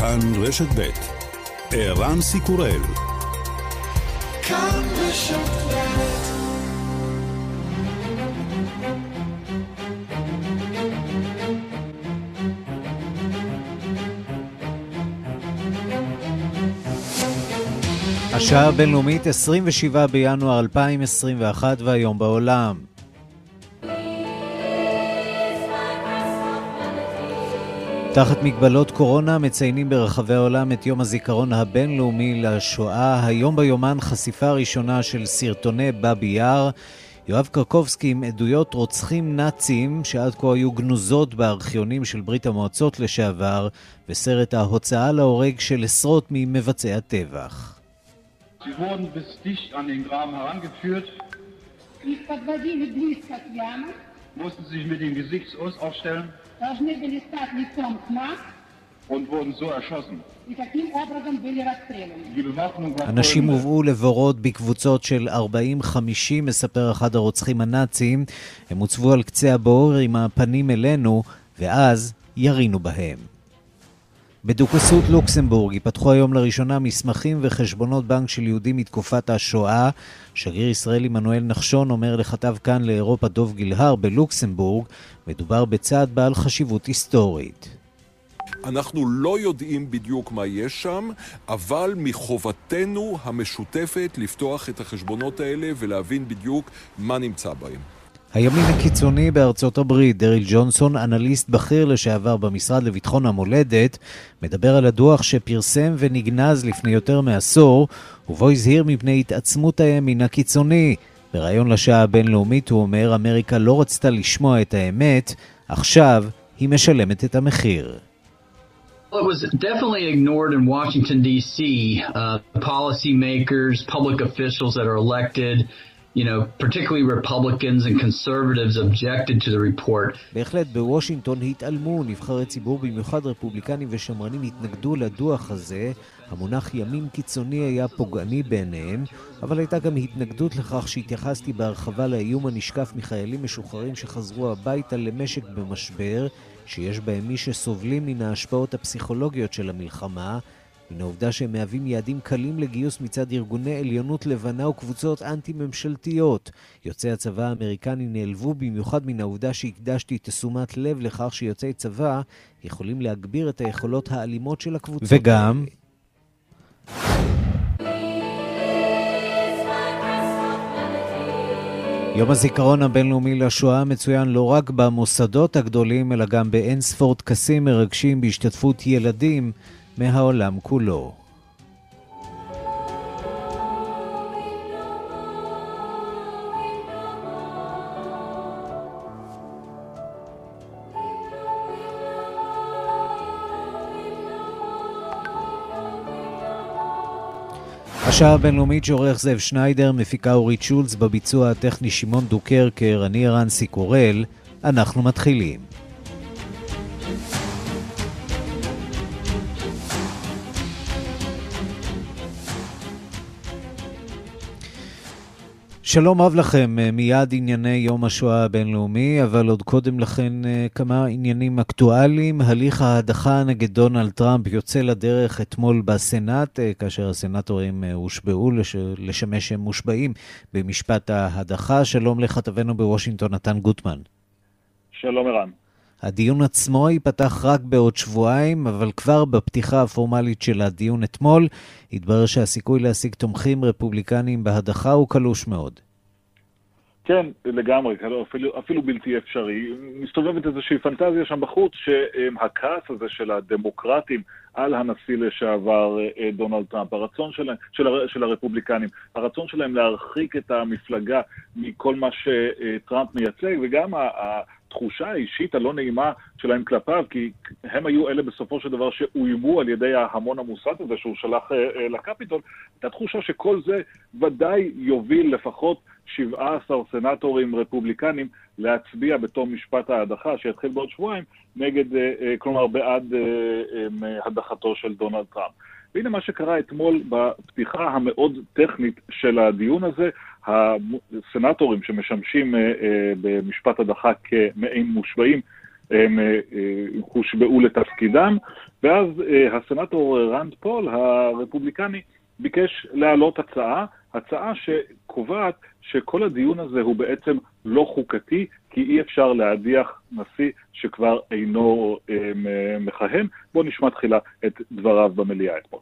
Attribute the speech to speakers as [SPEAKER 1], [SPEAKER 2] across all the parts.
[SPEAKER 1] כאן רשת ב' ערן סיקורל השעה הבינלאומית 27 בינואר 2021 והיום בעולם. תחת מגבלות קורונה מציינים ברחבי העולם את יום הזיכרון הבינלאומי לשואה. היום ביומן חשיפה ראשונה של סרטוני בבי יאר. יואב קרקובסקי עם עדויות רוצחים נאצים שעד כה היו גנוזות בארכיונים של ברית המועצות לשעבר, וסרט ההוצאה להורג של עשרות ממבצעי הטבח. Sie wurden bis dicht an Gesichtsaus aufstellen und wurden so erschossen. אנשים הובאו לבורות בקבוצות של 40-50, מספר אחד הרוצחים הנאצים. הם הוצבו על קצה הבור עם הפנים אלינו, ואז ירינו בהם. בדוכסות לוקסמבורג ייפתחו היום לראשונה מסמכים וחשבונות בנק של יהודים מתקופת השואה. שגריר ישראל עמנואל נחשון אומר לכתב כאן לאירופה דוב גילהר בלוקסמבורג, מדובר בצעד בעל חשיבות היסטורית.
[SPEAKER 2] אנחנו לא יודעים בדיוק מה יש שם, אבל מחובתנו המשותפת לפתוח את החשבונות האלה ולהבין בדיוק מה נמצא בהם.
[SPEAKER 1] הימין הקיצוני בארצות הברית, דריל ג'ונסון, אנליסט בכיר לשעבר במשרד לביטחון המולדת, מדבר על הדוח שפרסם ונגנז לפני יותר מעשור, ובו הזהיר מפני התעצמות הימין הקיצוני. בריאיון לשעה הבינלאומית הוא אומר, אמריקה לא רצתה לשמוע את האמת, עכשיו היא משלמת את המחיר.
[SPEAKER 3] Well, it was definitely ignored in Washington, D.C. Uh, policymakers, public officials that are elected, you know, particularly Republicans and conservatives objected to the report.
[SPEAKER 1] בהחלט בוושינגטון התעלמו נבחרי ציבור, במיוחד רפובליקנים ושמרנים התנגדו לדוח הזה. המונח ימין קיצוני היה פוגעני בעיניהם, אבל הייתה גם התנגדות לכך שהתייחסתי בהרחבה לאיום הנשקף מחיילים משוחררים שחזרו הביתה למשק במשבר, שיש בהם מי שסובלים מן ההשפעות הפסיכולוגיות של המלחמה, מן העובדה שהם מהווים יעדים קלים לגיוס מצד ארגוני עליונות לבנה וקבוצות אנטי-ממשלתיות. יוצאי הצבא האמריקני נעלבו במיוחד מן העובדה שהקדשתי תשומת לב לכך שיוצאי צבא יכולים להגביר את היכולות האלימות של הקבוצות. וגם... יום הזיכרון הבינלאומי לשואה מצוין לא רק במוסדות הגדולים, אלא גם באין ספור טקסים מרגשים בהשתתפות ילדים מהעולם כולו. השעה הבינלאומית שעורך זאב שניידר, מפיקה אורית שולץ, בביצוע הטכני שמעון דוקרקר, אני רנסי קורל, אנחנו מתחילים. שלום רב לכם, אה, מיד ענייני יום השואה הבינלאומי, אבל עוד קודם לכן אה, כמה עניינים אקטואליים. הליך ההדחה נגד דונלד טראמפ יוצא לדרך אתמול בסנאט, אה, כאשר הסנאטורים הושבעו לש... לשמש שהם מושבעים במשפט ההדחה. שלום לכתבנו בוושינגטון, נתן גוטמן.
[SPEAKER 4] שלום ערן.
[SPEAKER 1] הדיון עצמו ייפתח רק בעוד שבועיים, אבל כבר בפתיחה הפורמלית של הדיון אתמול, התברר שהסיכוי להשיג תומכים רפובליקניים בהדחה הוא קלוש מאוד.
[SPEAKER 4] כן, לגמרי, אפילו, אפילו בלתי אפשרי. מסתובבת איזושהי פנטזיה שם בחוץ, שהכעס הזה של הדמוקרטים על הנשיא לשעבר אה, דונלד טראמפ, הרצון שלהם, של, הר, של הרפובליקנים, הרצון שלהם להרחיק את המפלגה מכל מה שטראמפ מייצג, וגם התחושה האישית הלא נעימה שלהם כלפיו, כי הם היו אלה בסופו של דבר שאוימו על ידי ההמון המוסת הזה שהוא שלח אה, אה, לקפיטול, הייתה תחושה שכל זה ודאי יוביל לפחות 17 סנטורים רפובליקנים להצביע בתום משפט ההדחה, שיתחיל בעוד שבועיים, נגד, אה, כלומר בעד הדחתו של דונלד טראמפ. והנה מה שקרה אתמול בפתיחה המאוד טכנית של הדיון הזה, הסנטורים שמשמשים אה, אה, במשפט הדחה כמעין מושבעים, הם הושבעו לתפקידם, ואז הסנטור רנד פול, הרפובליקני, ביקש להעלות הצעה, הצעה שקובעת שכל הדיון הזה הוא בעצם לא חוקתי, כי אי אפשר להדיח נשיא שכבר אינו אה, מכהן. בואו נשמע תחילה את דבריו במליאה אתמול.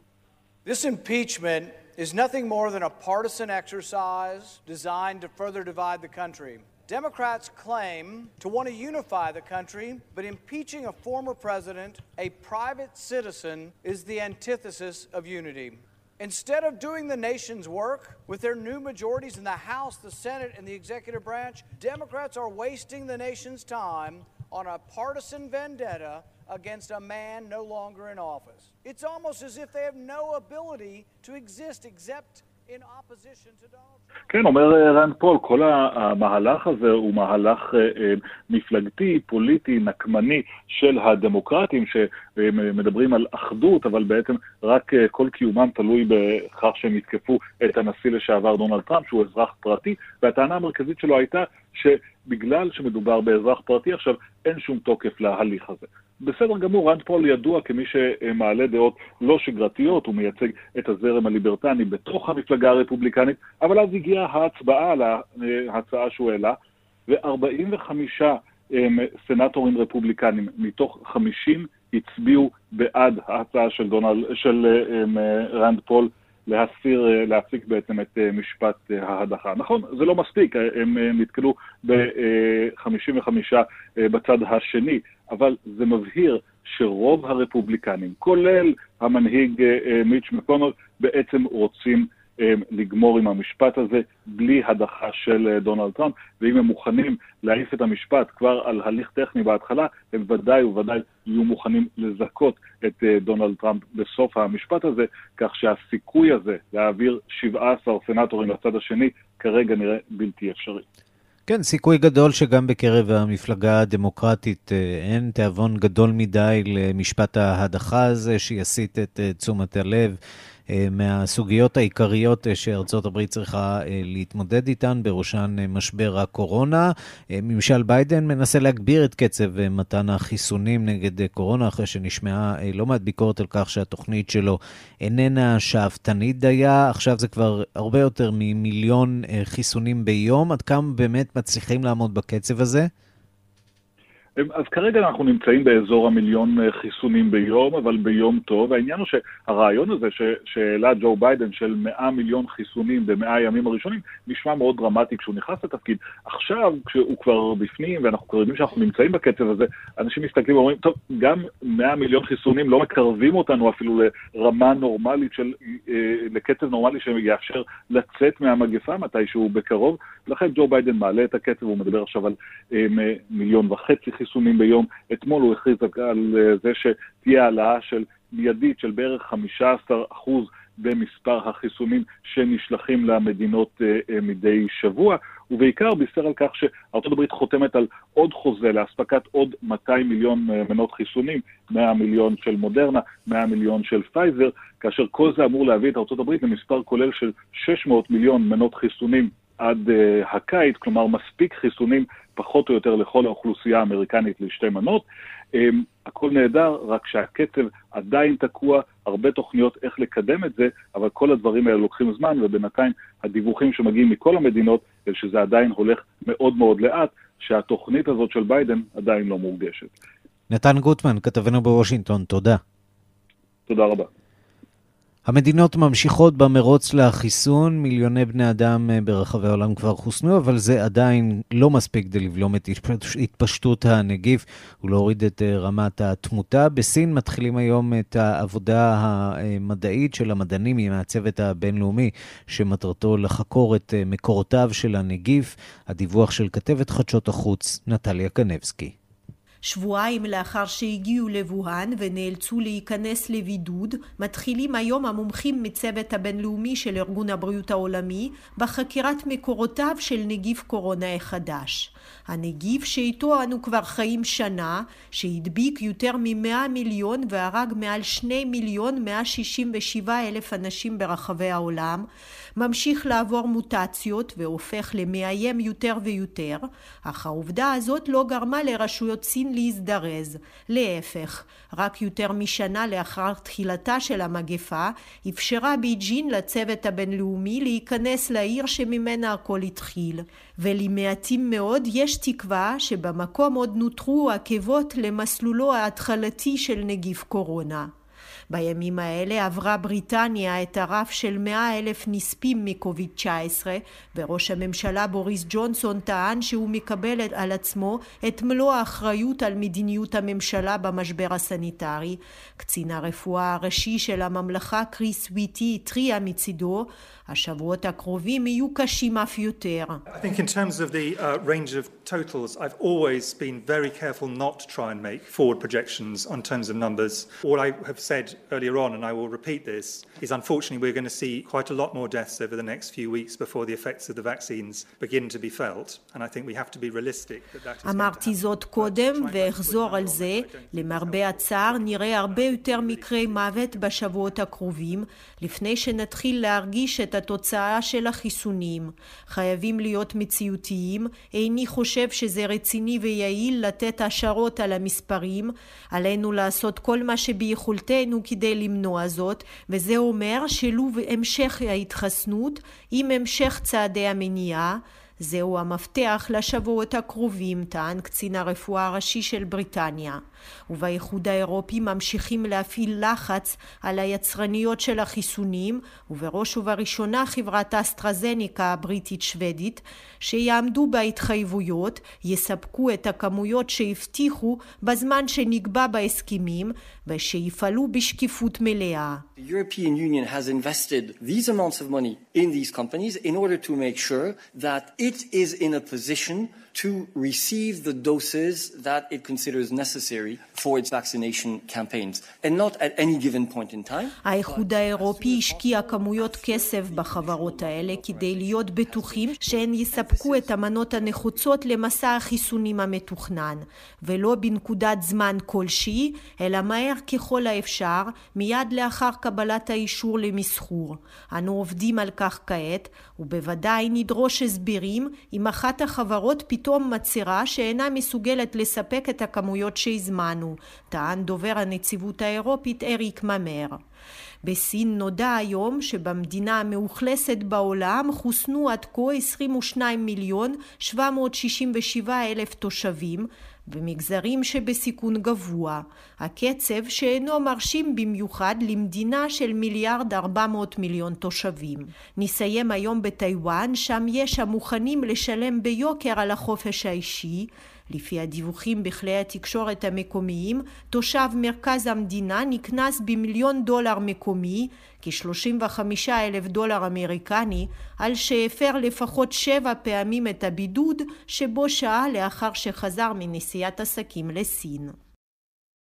[SPEAKER 5] This impeachment is nothing more than a partisan exercise designed to further divide the country. Democrats claim to want to unify the country, but impeaching a former president, a private citizen, is the antithesis of unity. Instead of doing the nation's work with their new majorities in the House, the Senate, and the executive branch, Democrats are wasting the nation's time on a partisan vendetta against a man no longer in office. It's almost as if they have no ability to exist except
[SPEAKER 4] כן, אומר אה, רן פול, כל המהלך הזה הוא מהלך אה, אה, מפלגתי, פוליטי, נקמני של הדמוקרטים, שמדברים על אחדות, אבל בעצם רק כל קיומם תלוי בכך שהם יתקפו את הנשיא לשעבר דונלד טראמפ, שהוא אזרח פרטי, והטענה המרכזית שלו הייתה שבגלל שמדובר באזרח פרטי עכשיו, אין שום תוקף להליך הזה. בסדר גמור, רנד פול ידוע כמי שמעלה דעות לא שגרתיות, הוא מייצג את הזרם הליברטני בתוך המפלגה הרפובליקנית, אבל אז הגיעה ההצבעה על ההצעה שהוא העלה, ו-45 סנטורים רפובליקנים מתוך 50 הצביעו בעד ההצעה של, דונל, של רנד פול להסיר, להפסיק בעצם את משפט ההדחה. נכון, זה לא מספיק, הם נתקלו ב-55 בצד השני, אבל זה מבהיר שרוב הרפובליקנים, כולל המנהיג אה, אה, מיץ' מקונל, בעצם רוצים אה, לגמור עם המשפט הזה בלי הדחה של דונלד טראמפ, ואם הם מוכנים להעיף את המשפט כבר על הליך טכני בהתחלה, הם ודאי וודאי יהיו מוכנים לזכות את דונלד טראמפ בסוף המשפט הזה, כך שהסיכוי הזה להעביר 17 סנטורים לצד השני כרגע נראה בלתי אפשרי.
[SPEAKER 1] כן, סיכוי גדול שגם בקרב המפלגה הדמוקרטית אה, אין תיאבון גדול מדי למשפט ההדחה הזה, שיסיט את אה, תשומת הלב מהסוגיות העיקריות אה, שארצות הברית צריכה אה, להתמודד איתן, בראשן משבר הקורונה. ממשל ביידן מנסה להגביר את קצב מתן החיסונים נגד קורונה, אחרי שנשמעה לא מעט ביקורת על כך שהתוכנית שלו איננה שאפתנית דייה. עכשיו זה כבר הרבה יותר ממיליון חיסונים ביום. עד כמה באמת מצליחים לעמוד בקצב הזה?
[SPEAKER 4] אז כרגע אנחנו נמצאים באזור המיליון אה, חיסונים ביום, אבל ביום טוב. העניין הוא שהרעיון הזה שהעלה ג'ו ביידן של 100 מיליון חיסונים ב-100 הימים הראשונים, נשמע מאוד דרמטי כשהוא נכנס לתפקיד. עכשיו, כשהוא כבר בפנים, ואנחנו כבר יודעים שאנחנו נמצאים בקצב הזה, אנשים מסתכלים ואומרים, טוב, גם 100 מיליון חיסונים לא מקרבים אותנו אפילו לרמה נורמלית של, אה, לקצב נורמלי שיאפשר לצאת מהמגפה מתישהו בקרוב. לכן ג'ו ביידן מעלה את הקצב, הוא מדבר עכשיו על אה, מיליון וחצי חיסונים ביום. אתמול הוא הכריז על אה, זה שתהיה העלאה של מיידית של בערך 15 אחוז במספר החיסונים שנשלחים למדינות אה, אה, מדי שבוע, ובעיקר בישר על כך הברית חותמת על עוד חוזה לאספקת עוד 200 מיליון מנות חיסונים, 100 מיליון של מודרנה, 100 מיליון של פייזר, כאשר כל זה אמור להביא את הברית למספר כולל של 600 מיליון מנות חיסונים עד uh, הקיץ, כלומר מספיק חיסונים פחות או יותר לכל האוכלוסייה האמריקנית לשתי מנות. Um, הכל נהדר, רק שהקצב עדיין תקוע, הרבה תוכניות איך לקדם את זה, אבל כל הדברים האלה לוקחים זמן, ובינתיים הדיווחים שמגיעים מכל המדינות, שזה עדיין הולך מאוד מאוד לאט, שהתוכנית הזאת של ביידן עדיין לא מורגשת.
[SPEAKER 1] נתן גוטמן, כתבנו בוושינגטון, תודה.
[SPEAKER 4] תודה רבה.
[SPEAKER 1] המדינות ממשיכות במרוץ לחיסון, מיליוני בני אדם אה, ברחבי העולם כבר חוסנו, אבל זה עדיין לא מספיק כדי לבלום את התפשטות הנגיף ולהוריד את אה, רמת התמותה. בסין מתחילים היום את העבודה המדעית של המדענים עם הצוות הבינלאומי, שמטרתו לחקור את אה, מקורותיו של הנגיף. הדיווח של כתבת חדשות החוץ, נטליה קנבסקי.
[SPEAKER 6] שבועיים לאחר שהגיעו לבוהאן ונאלצו להיכנס לבידוד, מתחילים היום המומחים מצוות הבינלאומי של ארגון הבריאות העולמי בחקירת מקורותיו של נגיף קורונה החדש. הנגיף שאיתו אנו כבר חיים שנה, שהדביק יותר מ-100 מיליון והרג מעל 2 מיליון 167 אלף אנשים ברחבי העולם, ממשיך לעבור מוטציות והופך למאיים יותר ויותר, אך העובדה הזאת לא גרמה לרשויות סין להזדרז. להפך, רק יותר משנה לאחר תחילתה של המגפה, אפשרה בייג'ינג לצוות הבינלאומי להיכנס לעיר שממנה הכל התחיל. ולמעטים מאוד יש תקווה שבמקום עוד נותרו עקבות למסלולו ההתחלתי של נגיף קורונה. בימים האלה עברה בריטניה את הרף של מאה אלף נספים מקוביד 19 וראש הממשלה בוריס ג'ונסון טען שהוא מקבל על עצמו את מלוא האחריות על מדיניות הממשלה במשבר הסניטרי. קצין הרפואה הראשי של הממלכה קריס ויטי התריע מצידו השבועות הקרובים יהיו קשים אף יותר.
[SPEAKER 7] I think in terms of the uh, range of totals, I've always been very careful not to try and make forward projections on terms of numbers. All I have said earlier on, and I will repeat this, is unfortunately we're going to see quite a lot more deaths over the next few weeks before the effects of the vaccines begin to be felt. And I think we have to be realistic that that is
[SPEAKER 6] אמרתי זאת קודם ואחזור על זה. למרבה הצער נראה הרבה יותר מקרי מוות בשבועות הקרובים, לפני שנתחיל להרגיש את התוצאה של החיסונים. חייבים להיות מציאותיים, איני חושב שזה רציני ויעיל לתת השערות על המספרים, עלינו לעשות כל מה שביכולתנו כדי למנוע זאת, וזה אומר שילוב המשך ההתחסנות עם המשך צעדי המניעה, זהו המפתח לשבועות הקרובים, טען קצין הרפואה הראשי של בריטניה. ובאיחוד האירופי ממשיכים להפעיל לחץ על היצרניות של החיסונים, ובראש ובראשונה חברת אסטרזניקה הבריטית-שוודית, שיעמדו בהתחייבויות, יספקו את הכמויות שהבטיחו בזמן שנקבע בהסכמים, ושיפעלו בשקיפות מלאה.
[SPEAKER 8] In order to make sure that it is in a position to receive the doses that it considers necessary for its vaccination campaigns, and not at any given point in time.
[SPEAKER 6] האיחוד האירופי השקיע כמויות כסף בחברות האלה כדי להיות בטוחים שהן יספקו את המנות הנחוצות למסע החיסונים המתוכנן, ולא בנקודת זמן כלשהי, אלא מהר ככל האפשר, מיד לאחר קבלת האישור למסחור. אנו עובדים על כך כעת, ובוודאי נדרוש הסברים אם אחת החברות פתאום מצהירה שאינה מסוגלת לספק את הכמויות שהזמנו, טען דובר הנציבות האירופית אריק ממר. בסין נודע היום שבמדינה המאוכלסת בעולם חוסנו עד כה 22 מיליון 767 אלף תושבים, במגזרים שבסיכון גבוה, הקצב שאינו מרשים במיוחד למדינה של מיליארד ארבע מאות מיליון תושבים. נסיים היום בטיוואן, שם יש המוכנים לשלם ביוקר על החופש האישי, לפי הדיווחים בכלי התקשורת המקומיים, תושב מרכז המדינה נקנס במיליון דולר מקומי, כ-35 אלף דולר אמריקני, על שהפר לפחות שבע פעמים את הבידוד שבו שהה לאחר שחזר מנסיעת עסקים לסין.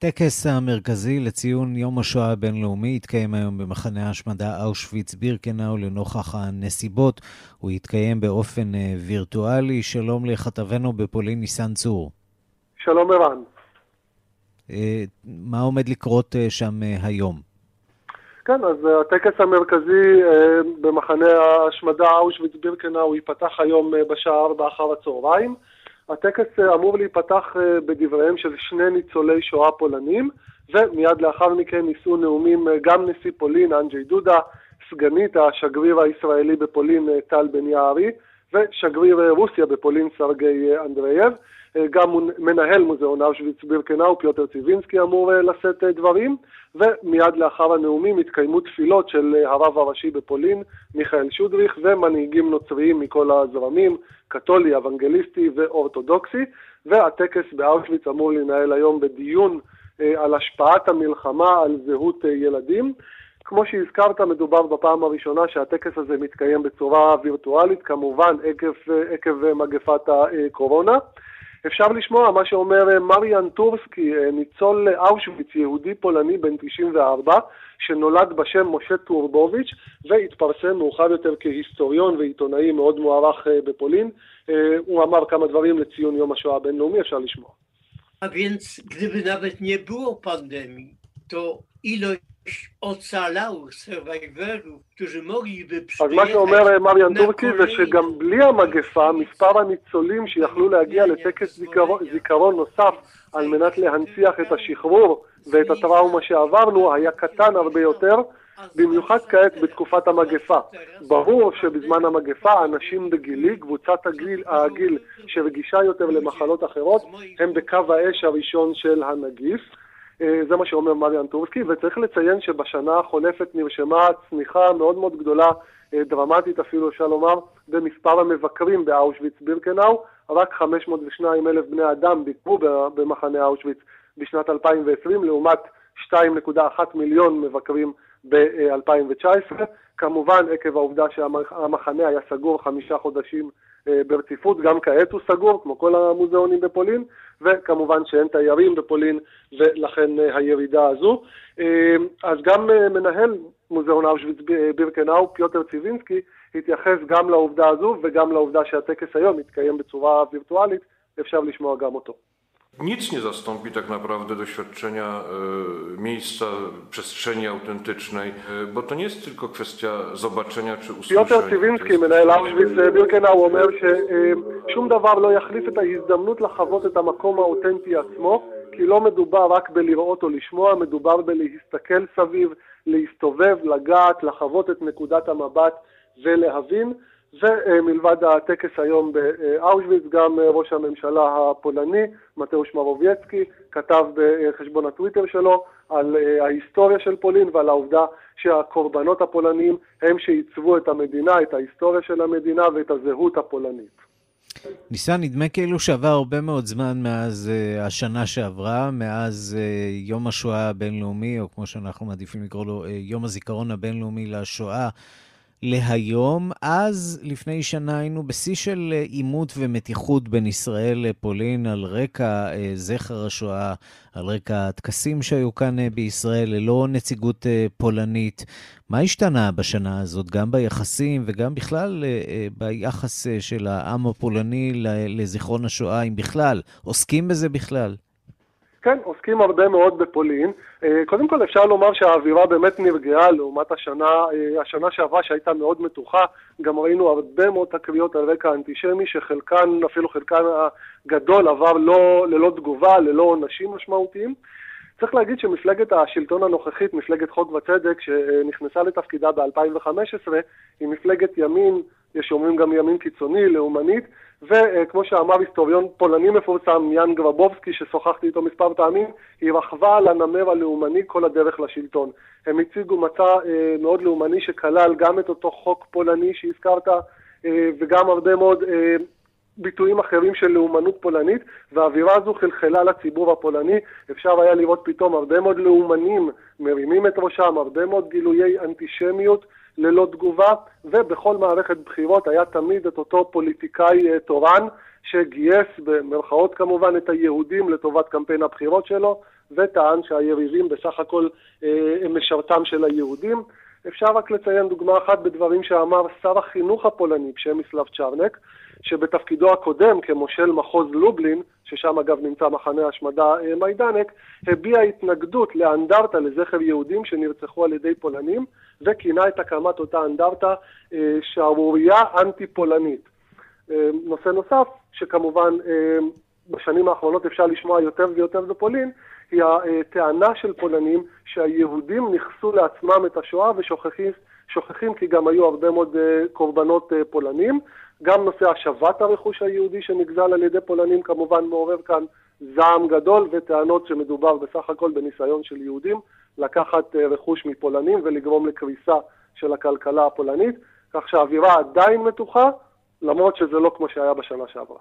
[SPEAKER 1] הטקס המרכזי לציון יום השואה הבינלאומי יתקיים היום במחנה ההשמדה אושוויץ-בירקנאו לנוכח הנסיבות. הוא יתקיים באופן אה, וירטואלי. שלום לכתבנו בפולין, ניסן צור.
[SPEAKER 9] שלום ערן.
[SPEAKER 1] אה, מה עומד לקרות אה, שם היום?
[SPEAKER 9] כן, אז הטקס המרכזי במחנה ההשמדה אושוויץ-בירקנאו ייפתח היום בשעה 4 אחר הצהריים. הטקס אה, אמור להיפתח אה, בדבריהם של שני ניצולי שואה פולנים, ומיד לאחר מכן יישאו נאומים אה, גם נשיא פולין, אנג'י דודה, סגנית השגריר הישראלי בפולין, טל בן יערי, ושגריר רוסיה בפולין, סרגי אנדרייב. גם מנהל מוזיאון אושוויץ בירקנאו, פיוטר ציווינסקי, אמור לשאת דברים, ומיד לאחר הנאומים יתקיימו תפילות של הרב הראשי בפולין, מיכאל שודריך, ומנהיגים נוצריים מכל הזרמים, קתולי, אוונגליסטי ואורתודוקסי, והטקס באושוויץ אמור להינעל היום בדיון אה, על השפעת המלחמה על זהות אה, ילדים. כמו שהזכרת, מדובר בפעם הראשונה שהטקס הזה מתקיים בצורה וירטואלית, כמובן עקב, אה, עקב מגפת הקורונה. אפשר לשמוע מה שאומר מריאן טורסקי, ניצול אושוויץ, יהודי פולני בן 94, שנולד בשם משה טורבוביץ' והתפרסם מאוחר יותר כהיסטוריון ועיתונאי מאוד מוערך אה, בפולין. אה, הוא אמר כמה דברים לציון יום השואה הבינלאומי, אפשר לשמוע.
[SPEAKER 10] A więc gdyby nawet nie było pandemii, to ilość
[SPEAKER 9] ocalałych survivorów, którzy mogliby przyjechać... אז מה שאומר מריאן טורקי זה שגם בלי המגפה, מספר הניצולים שיכלו להגיע לטקס זיכרון נוסף על מנת להנציח את השחרור ואת הטראומה שעברנו היה קטן הרבה יותר, במיוחד כעת בתקופת המגפה. ברור שבזמן המגפה אנשים בגילי, קבוצת הגיל, הגיל שרגישה יותר למחלות אחרות, הם בקו האש הראשון של הנגיף. זה מה שאומר מריאן טורסקי, וצריך לציין שבשנה החולפת נרשמה צניחה מאוד מאוד גדולה, דרמטית אפילו אפשר לומר, במספר המבקרים באושוויץ בירקנאו, רק 502 אלף בני אדם ביקרו במחנה אושוויץ בשנת 2020, לעומת 2.1 מיליון מבקרים ב-2019. כמובן, עקב העובדה שהמחנה היה סגור חמישה חודשים ברציפות, גם כעת הוא סגור, כמו כל המוזיאונים בפולין, וכמובן שאין תיירים בפולין, ולכן הירידה הזו. אז גם מנהל מוזיאון אושוויץ בירקנאו, פיוטר ציווינסקי, התייחס גם לעובדה הזו וגם לעובדה שהטקס היום מתקיים בצורה וירטואלית, אפשר לשמוע גם אותו.
[SPEAKER 10] Nic nie zastąpi tak naprawdę doświadczenia miejsca, przestrzeni autentycznej, bo to nie jest tylko kwestia zobaczenia czy usłyszenia.
[SPEAKER 9] פיוטר ציווינסקי, מנהל אושוויץ בירקנאו, אומר ששום דבר לא יחליף את ההזדמנות לחוות את המקום האותנטי עצמו, כי לא מדובר רק בלראות או לשמוע, מדובר בלהסתכל סביב, להסתובב, לגעת, לחוות את נקודת המבט ולהבין. ומלבד הטקס היום באושוויץ, גם ראש הממשלה הפולני, מתאוש מרובייצקי, כתב בחשבון הטוויטר שלו על ההיסטוריה של פולין ועל העובדה שהקורבנות הפולניים הם שעיצבו את המדינה, את ההיסטוריה של המדינה ואת הזהות הפולנית.
[SPEAKER 1] ניסן, נדמה כאילו שעבר הרבה מאוד זמן מאז uh, השנה שעברה, מאז uh, יום השואה הבינלאומי, או כמו שאנחנו מעדיפים לקרוא לו, uh, יום הזיכרון הבינלאומי לשואה. להיום. אז, לפני שנה, היינו בשיא של עימות ומתיחות בין ישראל לפולין על רקע זכר השואה, על רקע הטקסים שהיו כאן בישראל ללא נציגות פולנית. מה השתנה בשנה הזאת, גם ביחסים וגם בכלל ביחס של העם הפולני לזיכרון השואה, אם בכלל? עוסקים בזה בכלל?
[SPEAKER 9] כן, עוסקים הרבה מאוד בפולין. קודם כל אפשר לומר שהאווירה באמת נרגעה לעומת השנה, השנה שעברה שהייתה מאוד מתוחה. גם ראינו הרבה מאוד תקריות על רקע אנטישמי, שחלקן, אפילו חלקן הגדול, עבר לא, ללא תגובה, ללא עונשים משמעותיים. צריך להגיד שמפלגת השלטון הנוכחית, מפלגת חוק וצדק, שנכנסה לתפקידה ב-2015, היא מפלגת ימין, יש שאומרים גם ימין קיצוני, לאומנית, וכמו שאמר היסטוריון פולני מפורסם, יאן גרבובסקי, ששוחחתי איתו מספר פעמים, היא רכבה על הנמר הלאומני כל הדרך לשלטון. הם הציגו מצע אה, מאוד לאומני שכלל גם את אותו חוק פולני שהזכרת, אה, וגם הרבה מאוד אה, ביטויים אחרים של לאומנות פולנית, והאווירה הזו חלחלה לציבור הפולני. אפשר היה לראות פתאום הרבה מאוד לאומנים מרימים את ראשם, הרבה מאוד גילויי אנטישמיות. ללא תגובה, ובכל מערכת בחירות היה תמיד את אותו פוליטיקאי תורן שגייס במרכאות כמובן את היהודים לטובת קמפיין הבחירות שלו, וטען שהיריבים בסך הכל הם משרתם של היהודים. אפשר רק לציין דוגמה אחת בדברים שאמר שר החינוך הפולני, פשמיסלב צ'רנק, שבתפקידו הקודם כמושל מחוז לובלין, ששם אגב נמצא מחנה השמדה מיידנק, הביע התנגדות לאנדרטה לזכר יהודים שנרצחו על ידי פולנים, וכינה את הקמת אותה אנדרטה שערורייה אנטי-פולנית. נושא נוסף, שכמובן בשנים האחרונות אפשר לשמוע יותר ויותר בפולין, היא הטענה של פולנים שהיהודים נכסו לעצמם את השואה ושוכחים כי גם היו הרבה מאוד קורבנות פולנים. גם נושא השבת הרכוש היהודי שנגזל על ידי פולנים כמובן מעורר כאן זעם גדול וטענות שמדובר בסך הכל בניסיון של יהודים לקחת רכוש מפולנים ולגרום לקריסה של הכלכלה הפולנית, כך שהאווירה עדיין מתוחה, למרות שזה לא כמו שהיה בשנה שעברה.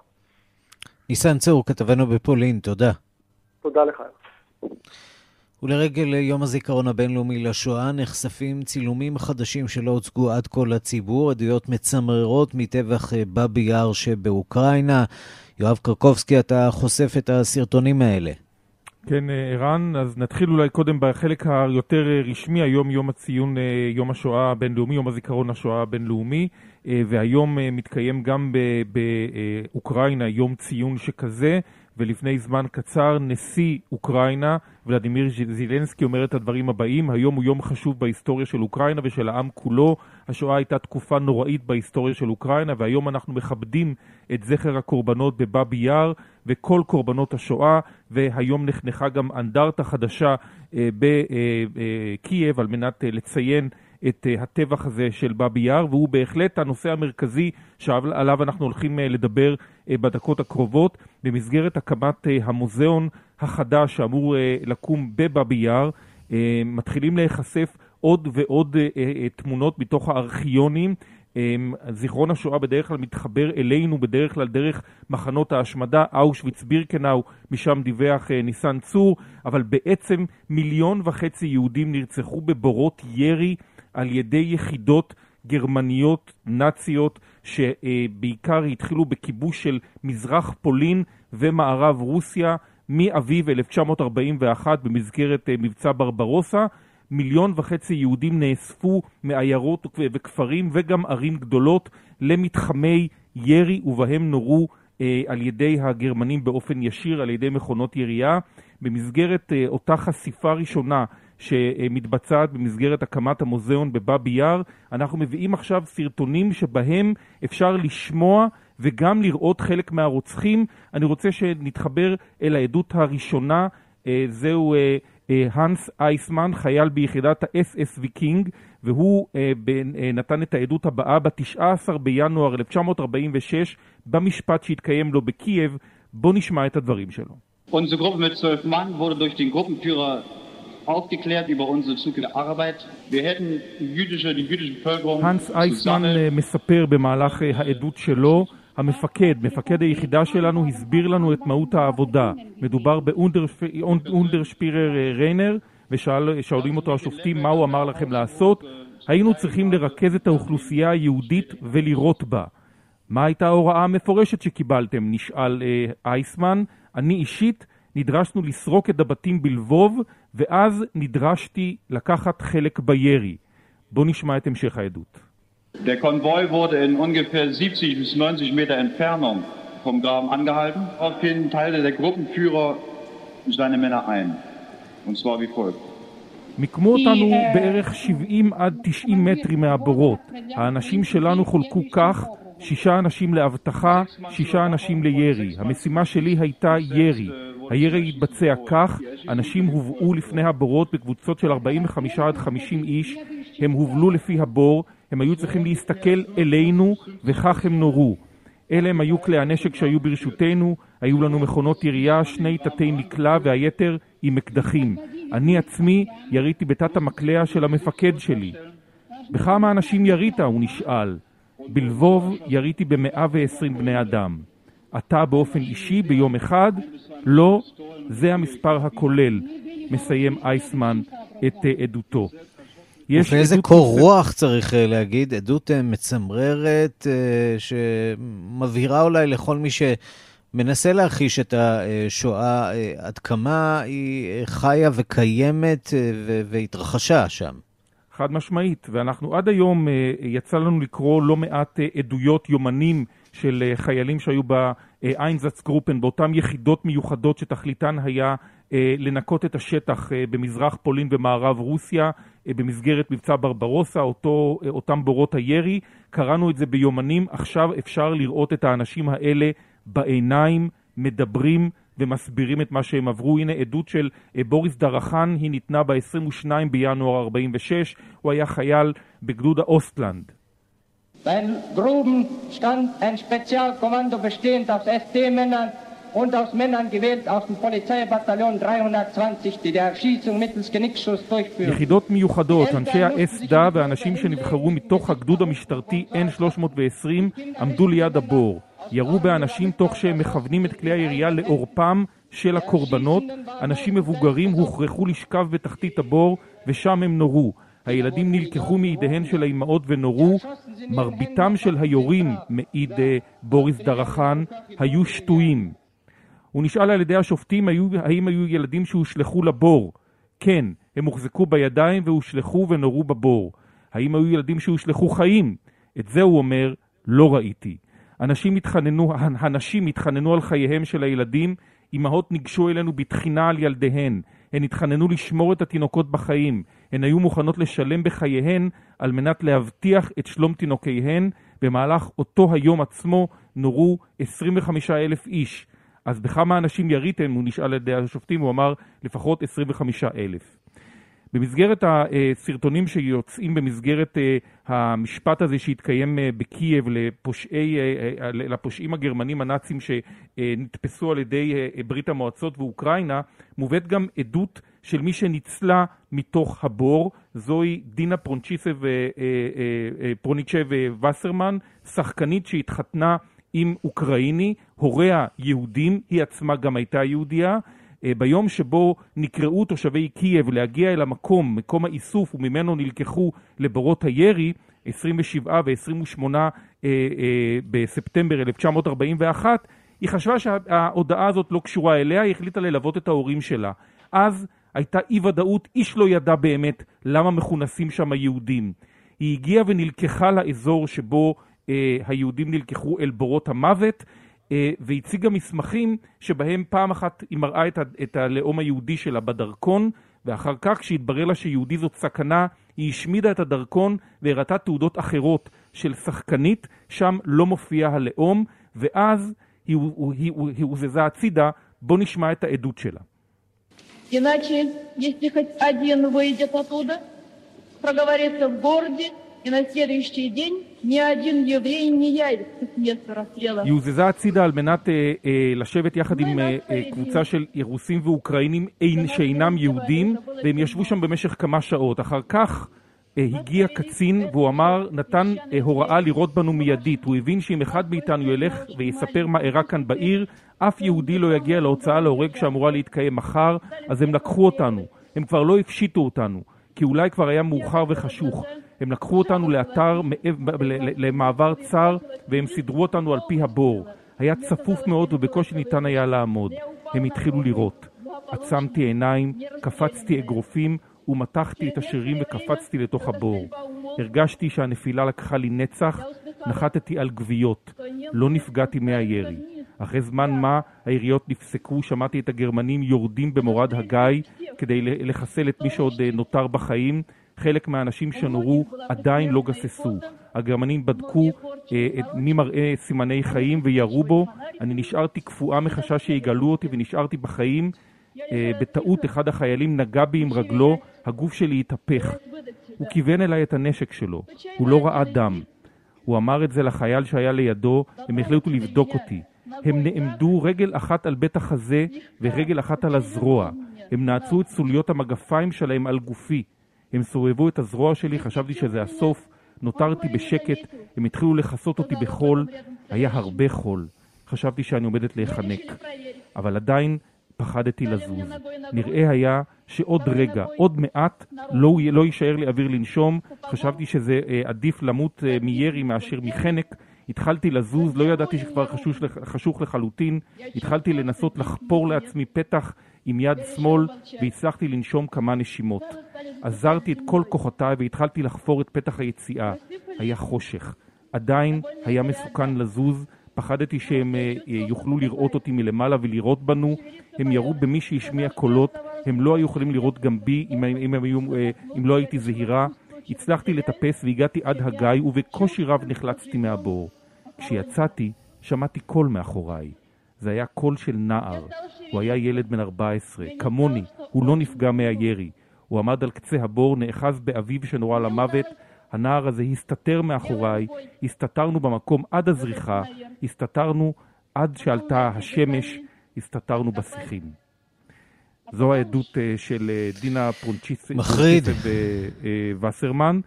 [SPEAKER 1] ניסן צור, כתבנו בפולין, תודה.
[SPEAKER 9] תודה לך.
[SPEAKER 1] ולרגל יום הזיכרון הבינלאומי לשואה נחשפים צילומים חדשים שלא הוצגו עד כה לציבור, עדויות מצמררות מטבח באבי יאר שבאוקראינה. יואב קרקובסקי, אתה חושף את הסרטונים האלה.
[SPEAKER 11] כן, ערן, אז נתחיל אולי קודם בחלק היותר רשמי, היום יום הציון יום השואה הבינלאומי, יום הזיכרון לשואה הבינלאומי, והיום מתקיים גם באוקראינה יום ציון שכזה, ולפני זמן קצר נשיא אוקראינה, ולדימיר זילנסקי, אומר את הדברים הבאים: היום הוא יום חשוב בהיסטוריה של אוקראינה ושל העם כולו. השואה הייתה תקופה נוראית בהיסטוריה של אוקראינה, והיום אנחנו מכבדים את זכר הקורבנות בבאבי יאר וכל קורבנות השואה, והיום נחנכה גם אנדרטה חדשה אה, בקייב על מנת אה, לציין את אה, הטבח הזה של באבי יאר, והוא בהחלט הנושא המרכזי שעליו אנחנו הולכים לדבר בדקות הקרובות, במסגרת הקמת המוזיאון החדש שאמור לקום בבאבי יאר. מתחילים להיחשף עוד ועוד תמונות מתוך הארכיונים זיכרון השואה בדרך כלל מתחבר אלינו בדרך כלל דרך מחנות ההשמדה, אושוויץ בירקנאו, משם דיווח אה, ניסן צור, אבל בעצם מיליון וחצי יהודים נרצחו בבורות ירי על ידי יחידות גרמניות נאציות שבעיקר התחילו בכיבוש של מזרח פולין ומערב רוסיה מאביב 1941 במסגרת אה, מבצע ברברוסה מיליון וחצי יהודים נאספו מעיירות וכפרים וגם ערים גדולות למתחמי ירי ובהם נורו אה, על ידי הגרמנים באופן ישיר על ידי מכונות ירייה. במסגרת אה, אותה חשיפה ראשונה שמתבצעת במסגרת הקמת המוזיאון בבאבי יאר, אנחנו מביאים עכשיו סרטונים שבהם אפשר לשמוע וגם לראות חלק מהרוצחים. אני רוצה שנתחבר אל העדות הראשונה, אה, זהו אה, הנס אייסמן, חייל ביחידת האס.אס ויקינג, והוא אה, אה, נתן את העדות הבאה ב-19 בינואר 1946 במשפט שהתקיים לו בקייב. בוא נשמע את הדברים שלו.
[SPEAKER 12] Unsere Gruppe mit zwölf Mann wurde durch den Gruppenführer aufgeklärt über unsere zukünftige Arbeit. Wir hätten die jüdische, die jüdische Bevölkerung
[SPEAKER 11] הנס אייסמן מספר במהלך העדות שלו המפקד, מפקד היחידה שלנו, הסביר לנו את מהות העבודה. מדובר באונדרשפירר אה, ריינר, ושואלים אותו השופטים מה הוא אמר לכם לעשות. היינו צריכים לרכז את האוכלוסייה היהודית ולירות בה. מה הייתה ההוראה המפורשת שקיבלתם? נשאל אה, אייסמן. אני אישית נדרשנו לסרוק את הבתים בלבוב, ואז נדרשתי לקחת חלק בירי. בואו נשמע את המשך העדות.
[SPEAKER 12] Der Konvoi wurde in ungefähr 70 bis 90 Meter Entfernung vom Graben angehalten. Daraufhin teilte der Gruppenführer seine Männer ein. Und zwar wie folgt.
[SPEAKER 11] מיקמו אותנו בערך 70 עד 90 מטרים מהבורות. האנשים שלנו חולקו כך, שישה אנשים לאבטחה, שישה אנשים לירי. המשימה שלי הייתה ירי. הירי התבצע כך, אנשים הובאו לפני הבורות בקבוצות של 45 עד 50 איש, הם הובלו לפי הבור, הם היו צריכים להסתכל אלינו, וכך הם נורו. אלה הם היו כלי הנשק שהיו ברשותנו, היו לנו מכונות ירייה, שני תתי מקלע והיתר עם אקדחים. אני עצמי יריתי בתת המקלע של המפקד שלי. בכמה אנשים ירית? הוא נשאל. בלבוב יריתי במאה ועשרים בני אדם. אתה באופן אישי ביום אחד? לא, זה המספר הכולל, מסיים אייסמן את עדותו.
[SPEAKER 1] יש ואיזה קור רוח צריך אה, להגיד, עדות אה, מצמררת אה, שמבהירה אולי לכל מי שמנסה להכחיש את השואה עד כמה היא חיה וקיימת והתרחשה שם.
[SPEAKER 11] חד משמעית, ואנחנו עד היום יצא לנו לקרוא לא מעט עדויות, יומנים של חיילים שהיו באיינזץ גרופן, באותן יחידות מיוחדות שתכליתן היה לנקות את השטח במזרח פולין ומערב רוסיה, אה, במסגרת מבצע ברברוסה, אותו, אה, אותם בורות הירי. קראנו את זה ביומנים, עכשיו אפשר לראות את האנשים האלה בעיניים, מדברים ומסבירים את מה שהם עברו. הנה עדות של אה, בוריס דרחן, היא ניתנה ב-22 בינואר 46, הוא היה חייל בגדוד האוסטלנד.
[SPEAKER 13] Beim Gruben stand ein Spezialkommando bestehend aus SD-Männern und aus Männern gewählt aus dem Polizeibataillon 320, die der Erschießung mittels Genickschuss durchführen.
[SPEAKER 11] יחידות מיוחדות, אנשי האס-דה ואנשים שנבחרו מתוך הגדוד המשטרתי N320 עמדו ליד הבור. ירו באנשים תוך שהם מכוונים את כלי הירייה לעורפם של הקורבנות. אנשים מבוגרים הוכרחו לשכב בתחתית הבור ושם הם נורו. הילדים נלקחו מידיהן של האימהות ונורו. מרביתם של היורים, מעיד אה, בוריס דרחן, היו שטויים. הוא נשאל על ידי השופטים היו, האם היו ילדים שהושלכו לבור. כן, הם הוחזקו בידיים והושלכו ונורו בבור. האם היו ילדים שהושלכו חיים? את זה הוא אומר, לא ראיתי. אנשים התחננו, הנשים התחננו על חייהם של הילדים, אמהות ניגשו אלינו בתחינה על ילדיהן. הן התחננו לשמור את התינוקות בחיים. הן היו מוכנות לשלם בחייהן על מנת להבטיח את שלום תינוקיהן. במהלך אותו היום עצמו נורו 25 אלף איש. אז בכמה אנשים יריתם? הוא נשאל על ידי השופטים, הוא אמר לפחות 25 אלף. במסגרת הסרטונים שיוצאים במסגרת אה, המשפט הזה שהתקיים אה, בקייב לפושעי, אה, לפושעים הגרמנים הנאצים שנתפסו על ידי ברית המועצות ואוקראינה, מובאת גם עדות של מי שניצלה מתוך הבור, זוהי דינה פרונצ'יסב פרוניצ'ב וסרמן, שחקנית שהתחתנה עם אוקראיני, הוריה יהודים, היא עצמה גם הייתה יהודייה, ביום שבו נקראו תושבי קייב להגיע אל המקום, מקום האיסוף, וממנו נלקחו לבורות הירי, 27 ו-28 אה, אה, בספטמבר 1941, היא חשבה שההודעה הזאת לא קשורה אליה, היא החליטה ללוות את ההורים שלה. אז הייתה אי ודאות, איש לא ידע באמת למה מכונסים שם היהודים. היא הגיעה ונלקחה לאזור שבו אה, היהודים נלקחו אל בורות המוות, אה, והציגה מסמכים שבהם פעם אחת היא מראה את, ה, את הלאום היהודי שלה בדרכון, ואחר כך כשהתברר לה שיהודי זאת סכנה, היא השמידה את הדרכון והראתה תעודות אחרות של שחקנית, שם לא מופיע הלאום, ואז היא, היא, היא, היא הוזזה הצידה, בוא נשמע את העדות שלה.
[SPEAKER 14] Иначе, если хоть один выйдет оттуда, проговорится в городе, и на следующий день ни один еврей не явится с места расстрела.
[SPEAKER 11] היא הוזזה הצידה על מנת אה, אה, לשבת יחד עם אה, אה, קבוצה של רוסים ואוקראינים אין, שאינם יהודים, והם ישבו שם במשך כמה שעות. אחר כך אה, הגיע קצין והוא אמר, נתן אה, הוראה לירות בנו מיידית. הוא הבין שאם אחד מאיתנו ילך ויספר מה אירע כאן בעיר, אף יהודי לא יגיע להוצאה להורג שאמורה להתקיים מחר, אז הם לקחו אותנו. הם כבר לא הפשיטו אותנו, כי אולי כבר היה מאוחר וחשוך. הם לקחו אותנו לאתר, למעבר צר, והם סידרו אותנו על פי הבור. היה צפוף מאוד ובקושי ניתן היה לעמוד. הם התחילו לירות. עצמתי עיניים, קפצתי אגרופים ומתחתי את השרירים וקפצתי לתוך הבור. הרגשתי שהנפילה לקחה לי נצח, נחתתי על גוויות. לא נפגעתי מהירי. אחרי זמן מה היריות נפסקו, שמעתי את הגרמנים יורדים במורד הגיא כדי לחסל את מי שעוד אה, נותר בחיים, חלק מהאנשים שנורו עדיין לא גססו. הגרמנים בדקו אה, מי מראה סימני חיים וירו בו. אני נשארתי קפואה מחשש שיגלו אותי ונשארתי בחיים. אה, בטעות אחד החיילים נגע בי עם רגלו, הגוף שלי התהפך. הוא כיוון אליי את הנשק שלו. הוא לא ראה דם. הוא אמר את זה לחייל שהיה לידו, הם החליטו לבדוק אותי. הם נעמדו רגל אחת על בית החזה ורגל אחת על הזרוע. הם נעצו את סוליות המגפיים שלהם על גופי. הם סובבו את הזרוע שלי, חשבתי שזה הסוף, נותרתי בשקט, הם התחילו לכסות אותי בחול, היה הרבה חול. חשבתי שאני עומדת להיחנק, אבל עדיין פחדתי לזוז. נראה היה שעוד רגע, עוד מעט, לא, לא יישאר לי אוויר לנשום. חשבתי שזה אה, עדיף למות אה, מירי מאשר מחנק. התחלתי לזוז, לא ידעתי שכבר חשוך, לחלוטין. התחלתי לנסות לחפור לעצמי פתח עם יד שמאל, והצלחתי לנשום כמה נשימות. עזרתי את כל כוחותיי והתחלתי לחפור את פתח היציאה. היה חושך. עדיין היה מסוכן לזוז, פחדתי שהם אה, יוכלו לראות אותי מלמעלה ולירות בנו. הם ירו במי שהשמיע קולות, הם לא היו יכולים לראות גם בי אם, אם, אם, אה, אם לא הייתי זהירה. הצלחתי לטפס והגעתי עד הגיא, ובקושי רב נחלצתי מהבור. כשיצאתי, שמעתי קול מאחוריי. זה היה קול של נער. הוא היה ילד בן 14, כמוני, הוא לא נפגע מהירי. הוא עמד על קצה הבור, נאחז באביו שנורה למוות. הנער הזה הסתתר מאחוריי, הסתתרנו במקום עד הזריחה, הסתתרנו עד שעלתה השמש, הסתתרנו בשיחים. זו העדות אה, של אה, דינה פרונצ'יסט ווסרמן,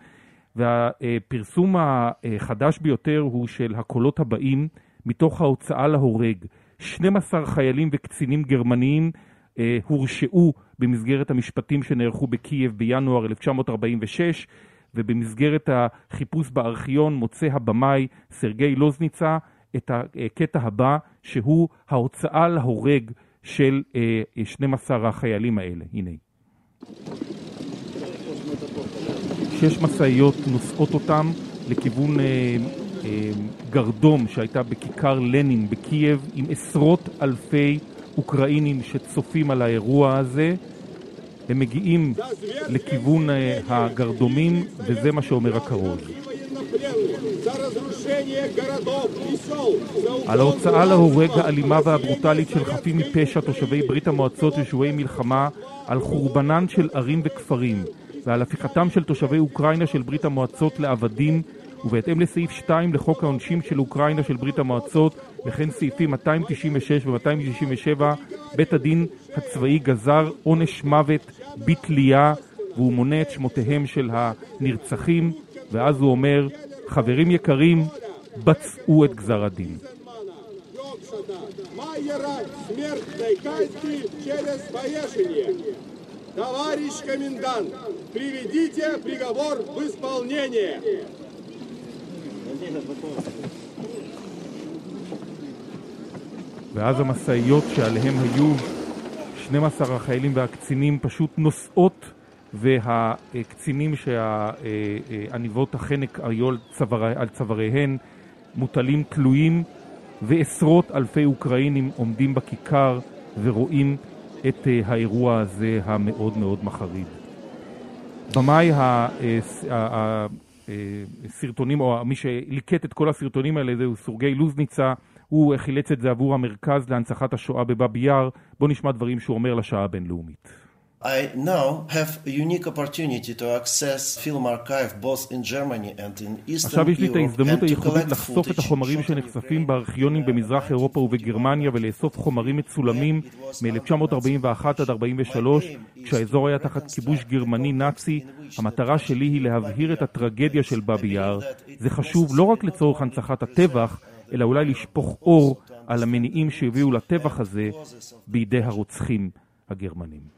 [SPEAKER 11] והפרסום החדש ביותר הוא של הקולות הבאים מתוך ההוצאה להורג. 12 חיילים וקצינים גרמניים אה, הורשעו במסגרת המשפטים שנערכו בקייב בינואר 1946, ובמסגרת החיפוש בארכיון מוצא הבמאי סרגי לוזניצה את הקטע הבא, שהוא ההוצאה להורג של 12 החיילים האלה. הנה. שש משאיות נושאות אותם לכיוון אה, אה, גרדום שהייתה בכיכר לנין בקייב עם עשרות אלפי אוקראינים שצופים על האירוע הזה. הם מגיעים לכיוון הגרדומים, וזה מה שאומר הכרוז. על ההוצאה להורג האלימה והברוטלית של חפים מפשע תושבי ברית המועצות ושבויי מלחמה, על חורבנן של ערים וכפרים, ועל הפיכתם של תושבי אוקראינה של ברית המועצות לעבדים, ובהתאם לסעיף 2 לחוק העונשין של אוקראינה של ברית המועצות, וכן סעיפים 296 ו-267, בית הדין הצבאי גזר עונש מוות בתלייה, והוא מונה את שמותיהם של הנרצחים, ואז הוא אומר, חברים יקרים, בצעו את גזר הדין.
[SPEAKER 15] Товарищ комендант, приведите приговор в исполнение.
[SPEAKER 11] ואז המשאיות שעליהם היו 12 החיילים והקצינים פשוט נוסעות והקצינים שעניבות החנק היו על, צוואר, על צוואריהן מוטלים תלויים ועשרות אלפי אוקראינים עומדים בכיכר ורואים את האירוע הזה המאוד מאוד מחריד. במאי הסרטונים, או מי שליקט את כל הסרטונים האלה זהו סורגי לוזניצה, הוא חילץ את זה עבור המרכז להנצחת השואה בבאבי יאר. בואו נשמע דברים שהוא אומר לשעה הבינלאומית.
[SPEAKER 16] I now have a unique opportunity to access film archive both in Germany and in Eastern
[SPEAKER 11] עכשיו יש לי את ההזדמנות הייחודית לחשוף את החומרים שנחשפים בארכיונים במזרח אירופה ובגרמניה ולאסוף חומרים מצולמים מ-1941 עד 43 כשהאזור היה תחת כיבוש גרמני נאצי. המטרה שלי היא להבהיר את הטרגדיה של באבי יאר. זה חשוב לא רק לצורך הנצחת הטבח, אלא אולי לשפוך אור על המניעים שהביאו לטבח הזה בידי הרוצחים הגרמנים.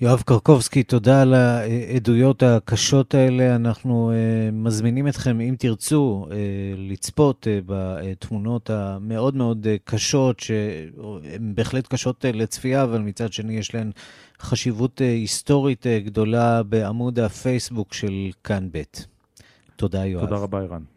[SPEAKER 1] יואב קרקובסקי, תודה על העדויות הקשות האלה. אנחנו uh, מזמינים אתכם, אם תרצו, uh, לצפות uh, בתמונות המאוד מאוד קשות, שהן בהחלט קשות לצפייה, אבל מצד שני יש להן חשיבות היסטורית גדולה בעמוד הפייסבוק של כאן ב'. תודה, יואב.
[SPEAKER 11] תודה רבה, ערן.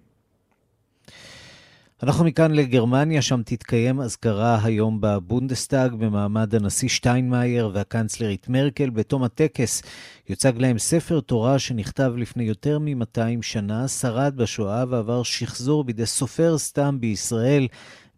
[SPEAKER 1] אנחנו מכאן לגרמניה, שם תתקיים אזכרה היום בבונדסטאג במעמד הנשיא שטיינמאייר והקנצלרית מרקל. בתום הטקס יוצג להם ספר תורה שנכתב לפני יותר מ-200 שנה, שרד בשואה ועבר שחזור בידי סופר סתם בישראל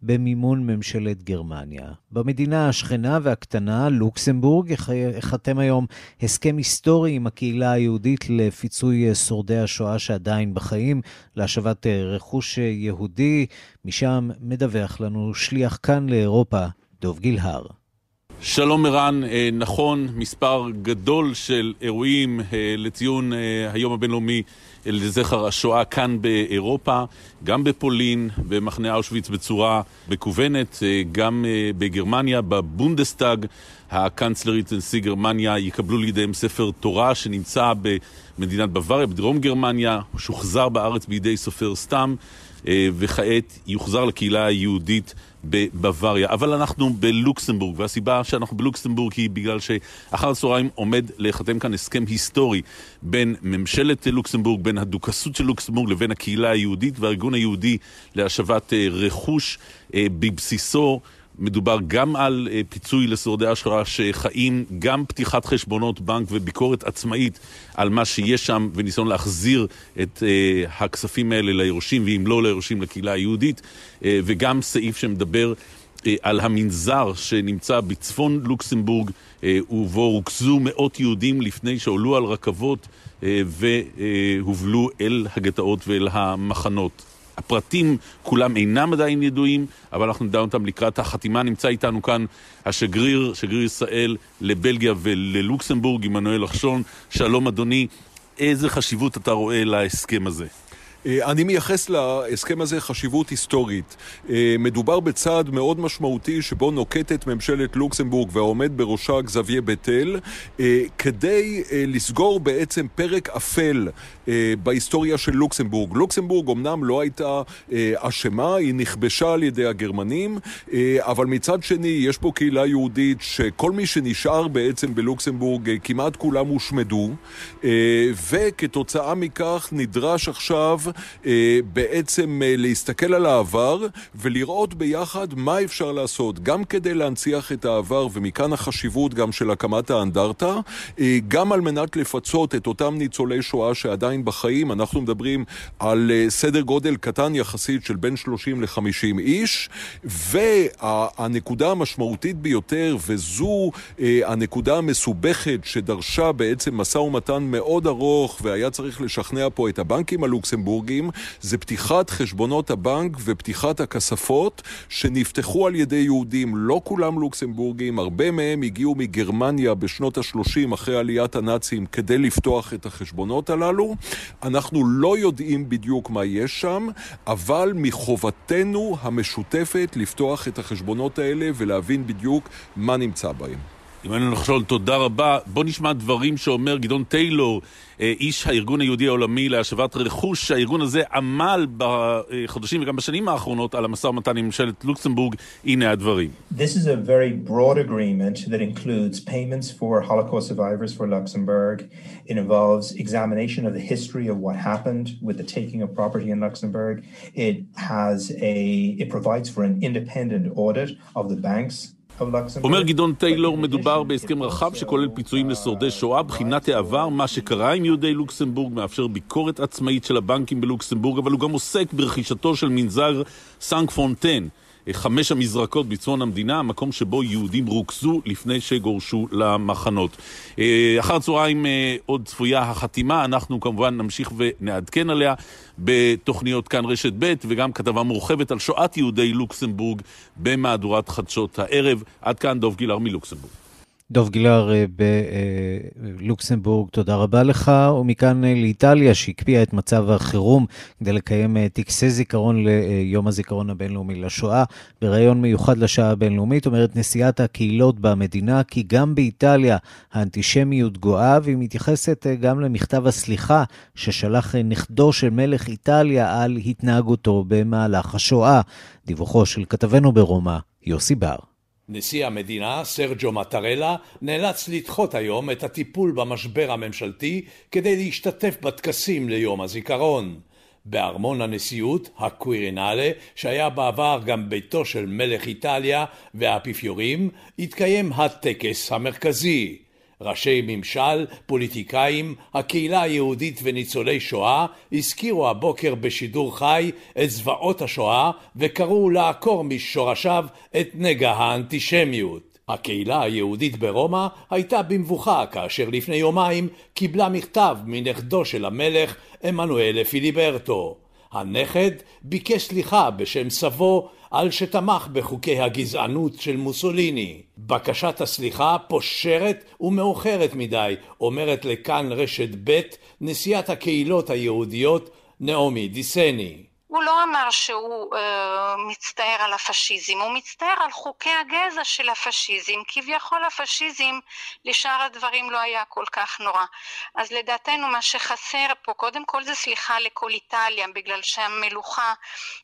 [SPEAKER 1] במימון ממשלת גרמניה. במדינה השכנה והקטנה, לוקסמבורג, ייחתם היום הסכם היסטורי עם הקהילה היהודית לפיצוי שורדי השואה שעדיין בחיים, להשבת רכוש יהודי. משם מדווח לנו שליח כאן לאירופה, דוב גילהר.
[SPEAKER 2] שלום ערן, נכון, מספר גדול של אירועים לציון היום הבינלאומי לזכר השואה כאן באירופה, גם בפולין, במחנה אושוויץ בצורה מקוונת, גם בגרמניה, בבונדסטאג. הקנצלרית נשיא גרמניה יקבלו לידיהם ספר תורה שנמצא במדינת בוואריה, בדרום גרמניה, שוחזר בארץ בידי סופר סתם, וכעת יוחזר לקהילה היהודית בבוואריה. אבל אנחנו בלוקסמבורג, והסיבה שאנחנו בלוקסמבורג היא בגלל שאחר הצהריים עומד להיחתם כאן הסכם היסטורי בין ממשלת לוקסמבורג, בין הדוכסות של לוקסמבורג לבין הקהילה היהודית והארגון היהודי להשבת רכוש בבסיסו. מדובר גם על פיצוי לשורדי השואה שחיים, גם פתיחת חשבונות בנק וביקורת עצמאית על מה שיש שם וניסיון להחזיר את הכספים האלה ליורשים, ואם לא ליורשים לקהילה היהודית, וגם סעיף שמדבר על המנזר שנמצא בצפון לוקסמבורג ובו רוכזו מאות יהודים לפני שעלו על רכבות והובלו אל הגטאות ואל המחנות. הפרטים כולם אינם עדיין ידועים, אבל אנחנו נדע אותם לקראת החתימה. נמצא איתנו כאן השגריר, שגריר ישראל לבלגיה וללוקסמבורג, עמנואל לחשון. שלום אדוני, איזה חשיבות אתה רואה להסכם הזה?
[SPEAKER 17] אני מייחס להסכם הזה חשיבות היסטורית. מדובר בצעד מאוד משמעותי שבו נוקטת ממשלת לוקסמבורג והעומד בראשה גזביה בטל כדי לסגור בעצם פרק אפל בהיסטוריה של לוקסמבורג. לוקסמבורג אמנם לא הייתה אשמה, היא נכבשה על ידי הגרמנים, אבל מצד שני יש פה קהילה יהודית שכל מי שנשאר בעצם בלוקסמבורג כמעט כולם הושמדו וכתוצאה מכך נדרש עכשיו בעצם להסתכל על העבר ולראות ביחד מה אפשר לעשות, גם כדי להנציח את העבר, ומכאן החשיבות גם של הקמת האנדרטה, גם על מנת לפצות את אותם ניצולי שואה שעדיין בחיים, אנחנו מדברים על סדר גודל קטן יחסית של בין 30 ל-50 איש, והנקודה המשמעותית ביותר, וזו הנקודה המסובכת שדרשה בעצם משא ומתן מאוד ארוך, והיה צריך לשכנע פה את הבנקים הלוקסמבורגים, זה פתיחת חשבונות הבנק ופתיחת הכספות שנפתחו על ידי יהודים, לא כולם לוקסמבורגים, הרבה מהם הגיעו מגרמניה בשנות ה-30 אחרי עליית הנאצים כדי לפתוח את החשבונות הללו. אנחנו לא יודעים בדיוק מה יש שם, אבל מחובתנו המשותפת לפתוח את החשבונות האלה ולהבין בדיוק מה נמצא בהם.
[SPEAKER 2] אם אני נחשול, תודה רבה. בוא נשמע דברים שאומר גדעון טיילור, איש הארגון היהודי העולמי להשבת רכוש. הארגון הזה עמל בחודשים וגם בשנים האחרונות על המשא ומתן עם ממשלת לוקסמבורג. הנה הדברים.
[SPEAKER 18] This is a very broad agreement that includes payments for Holocaust survivors for Luxembourg. It involves examination of the history of what happened with the taking of property in Luxembourg. It has a, it provides for an independent audit of the banks.
[SPEAKER 2] אומר גדעון טיילור, מדובר בהסכם רחב שכולל פיצויים לשורדי שואה, בחינת העבר, מה שקרה עם יהודי לוקסמבורג, מאפשר ביקורת עצמאית של הבנקים בלוקסמבורג, אבל הוא גם עוסק ברכישתו של מנזר סנק פונטן. חמש המזרקות בצפון המדינה, המקום שבו יהודים רוכזו לפני שגורשו למחנות. אחר הצהריים עוד צפויה החתימה, אנחנו כמובן נמשיך ונעדכן עליה בתוכניות כאן רשת ב' וגם כתבה מורחבת על שואת יהודי לוקסמבורג במהדורת חדשות הערב. עד כאן דוב גילר מלוקסמבורג.
[SPEAKER 1] דוב גילר בלוקסמבורג, תודה רבה לך. ומכאן לאיטליה, שהקפיאה את מצב החירום כדי לקיים טקסי זיכרון ליום הזיכרון הבינלאומי לשואה. בריאיון מיוחד לשעה הבינלאומית אומרת נשיאת הקהילות במדינה כי גם באיטליה האנטישמיות גואה, והיא מתייחסת גם למכתב הסליחה ששלח נכדו של מלך איטליה על התנהגותו במהלך השואה. דיווחו של כתבנו ברומא, יוסי בר.
[SPEAKER 19] נשיא המדינה, סרג'ו מטרלה, נאלץ לדחות היום את הטיפול במשבר הממשלתי כדי להשתתף בטקסים ליום הזיכרון. בארמון הנשיאות, הקווירינלה, שהיה בעבר גם ביתו של מלך איטליה והאפיפיורים, התקיים הטקס המרכזי. ראשי ממשל, פוליטיקאים, הקהילה היהודית וניצולי שואה הזכירו הבוקר בשידור חי את זוועות השואה וקראו לעקור משורשיו את נגע האנטישמיות. הקהילה היהודית ברומא הייתה במבוכה כאשר לפני יומיים קיבלה מכתב מנכדו של המלך עמנואל פיליברטו. הנכד ביקש סליחה בשם סבו על שתמך בחוקי הגזענות של מוסוליני. בקשת הסליחה פושרת ומאוחרת מדי, אומרת לכאן רשת ב' נשיאת הקהילות היהודיות נעמי דיסני.
[SPEAKER 20] הוא לא אמר שהוא אה, מצטער על הפשיזם, הוא מצטער על חוקי הגזע של הפשיזם. כביכול הפשיזם, לשאר הדברים לא היה כל כך נורא. אז לדעתנו מה שחסר פה, קודם כל זה סליחה לכל איטליה, בגלל שהמלוכה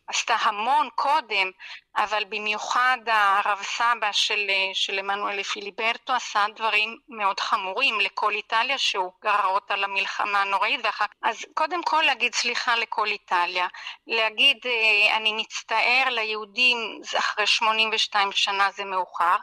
[SPEAKER 20] עשתה המון קודם, אבל במיוחד הרב סבא של, של עמנואל פיליברטו עשה דברים מאוד חמורים לכל איטליה, שהוא גרר אותה למלחמה הנוראית ואחר אז קודם כל להגיד סליחה לכל איטליה, להגיד אני מצטער ליהודים אחרי 82 שנה זה מאוחר,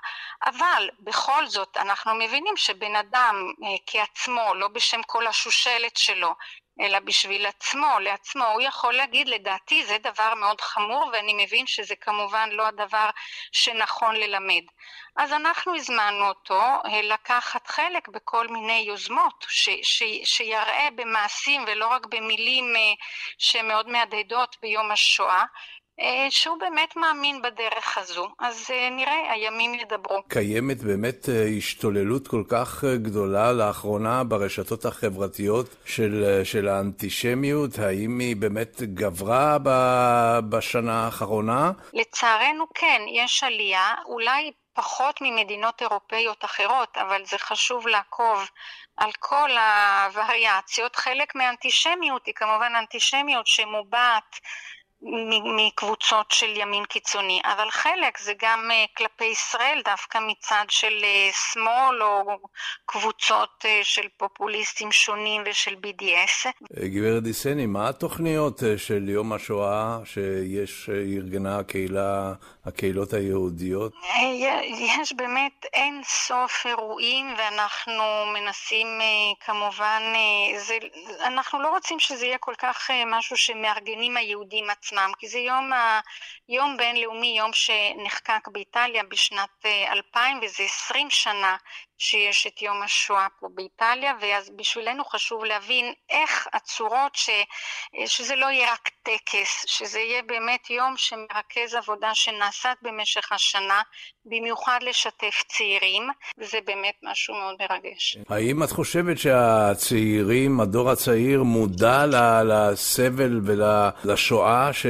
[SPEAKER 20] אבל בכל זאת אנחנו מבינים שבן אדם כעצמו, לא בשם כל השושלת שלו, אלא בשביל עצמו, לעצמו, הוא יכול להגיד לדעתי זה דבר מאוד חמור ואני מבין שזה כמובן לא הדבר שנכון ללמד. אז אנחנו הזמנו אותו לקחת חלק בכל מיני יוזמות ש, ש, שיראה במעשים ולא רק במילים שמאוד מהדהדות ביום השואה שהוא באמת מאמין בדרך הזו, אז נראה, הימים ידברו.
[SPEAKER 19] קיימת באמת השתוללות כל כך גדולה לאחרונה ברשתות החברתיות של, של האנטישמיות, האם היא באמת גברה ב, בשנה האחרונה?
[SPEAKER 20] לצערנו כן, יש עלייה, אולי פחות ממדינות אירופאיות אחרות, אבל זה חשוב לעקוב על כל הווריאציות. חלק מהאנטישמיות היא כמובן אנטישמיות שמובעת מקבוצות של ימין קיצוני, אבל חלק זה גם אה, כלפי ישראל, דווקא מצד של אה, שמאל או קבוצות אה, של פופוליסטים שונים ושל BDS.
[SPEAKER 19] גברת דיסני, מה התוכניות של יום השואה שיש, ארגנה הקהילה, הקהילות היהודיות?
[SPEAKER 20] יש באמת אין סוף אירועים ואנחנו מנסים כמובן, זה, אנחנו לא רוצים שזה יהיה כל כך משהו שמארגנים היהודים עצמם. עצמם, כי זה יום, ה... יום בינלאומי, יום שנחקק באיטליה בשנת 2000, אה, וזה 20 שנה שיש את יום השואה פה באיטליה, ואז בשבילנו חשוב להבין איך הצורות, ש, שזה לא יהיה רק טקס, שזה יהיה באמת יום שמרכז עבודה שנעשת במשך השנה, במיוחד לשתף צעירים, וזה באמת משהו מאוד מרגש.
[SPEAKER 19] האם את חושבת שהצעירים, הדור הצעיר, מודע לסבל ולשואה ש,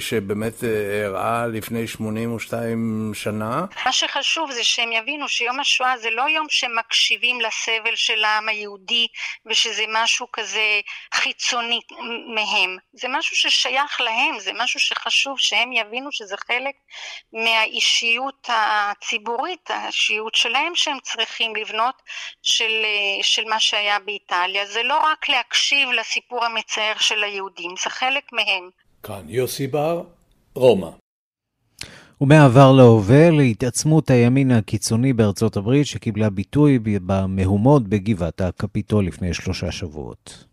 [SPEAKER 19] שבאמת אה, אירעה לפני 82 שנה?
[SPEAKER 20] מה שחשוב זה שהם יבינו שיום השואה זה לא יום שמקשיבים לסבל של העם היהודי ושזה משהו כזה חיצוני מהם. זה משהו ששייך להם, זה משהו שחשוב שהם יבינו שזה חלק מהאישיות הציבורית, האישיות שלהם שהם צריכים לבנות של, של מה שהיה באיטליה. זה לא רק להקשיב לסיפור המצער של היהודים, זה חלק מהם.
[SPEAKER 19] כאן יוסי בר, רומא.
[SPEAKER 1] ומעבר להווה להתעצמות הימין הקיצוני בארצות הברית שקיבלה ביטוי במהומות בגבעת הקפיטול לפני שלושה שבועות.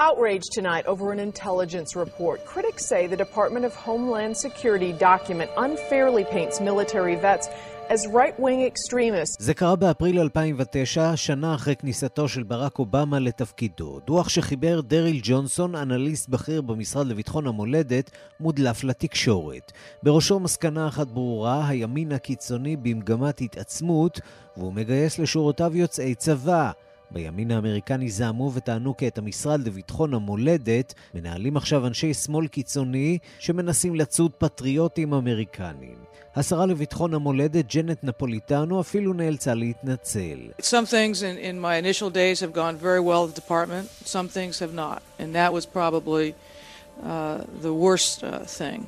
[SPEAKER 21] Outrage tonight over an intelligence report. Critics say the Department of Homeland Security document unfairly paints military vets as right-wing extremists.
[SPEAKER 1] זה קרה באפריל 2009, שנה אחרי כניסתו של ברק אובמה לתפקידו. דוח שחיבר דריל ג'ונסון, אנליסט בכיר במשרד לביטחון המולדת, מודלף לתקשורת. בראשו מסקנה אחת ברורה, הימין הקיצוני במגמת התעצמות, והוא מגייס לשורותיו יוצאי צבא. בימין האמריקני זעמו וטענו כי את המשרד לביטחון המולדת מנהלים עכשיו אנשי שמאל קיצוני שמנסים לצוד פטריוטים אמריקנים. השרה לביטחון המולדת, ג'נט נפוליטנו, אפילו נאלצה להתנצל.
[SPEAKER 22] Some things in, in my initial days have gone very well at the department, some things have not. And that was probably uh, the worst uh, thing.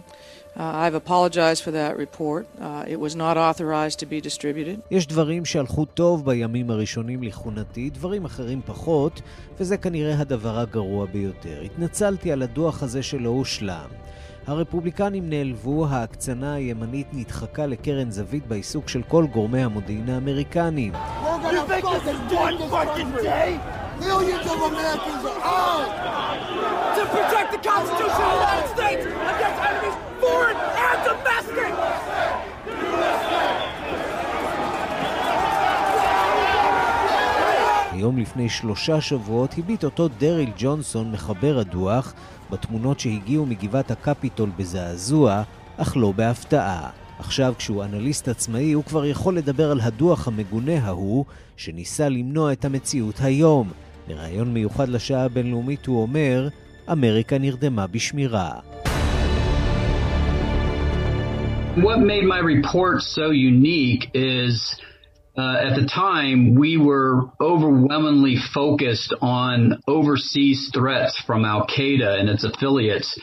[SPEAKER 22] Uh, I've apologized for that report. Uh, it was not authorized to be distributed.
[SPEAKER 1] יש דברים שהלכו טוב בימים הראשונים לכהונתי, דברים אחרים פחות, וזה כנראה הדבר הגרוע ביותר. התנצלתי על הדוח הזה שלא הושלם. הרפובליקנים נעלבו, ההקצנה הימנית נדחקה לקרן זווית בעיסוק של כל גורמי המודיעין האמריקניים. We'll היום לפני שלושה שבועות הביט אותו דריל ג'ונסון, מחבר הדוח, בתמונות שהגיעו מגבעת הקפיטול בזעזוע, אך לא בהפתעה. עכשיו, כשהוא אנליסט עצמאי, הוא כבר יכול לדבר על הדוח המגונה ההוא, שניסה למנוע את המציאות היום. בריאיון מיוחד לשעה הבינלאומית הוא אומר, אמריקה נרדמה בשמירה.
[SPEAKER 3] What made my report so unique is Uh, at the time, we were overwhelmingly focused on overseas threats from Al Qaeda and its affiliates.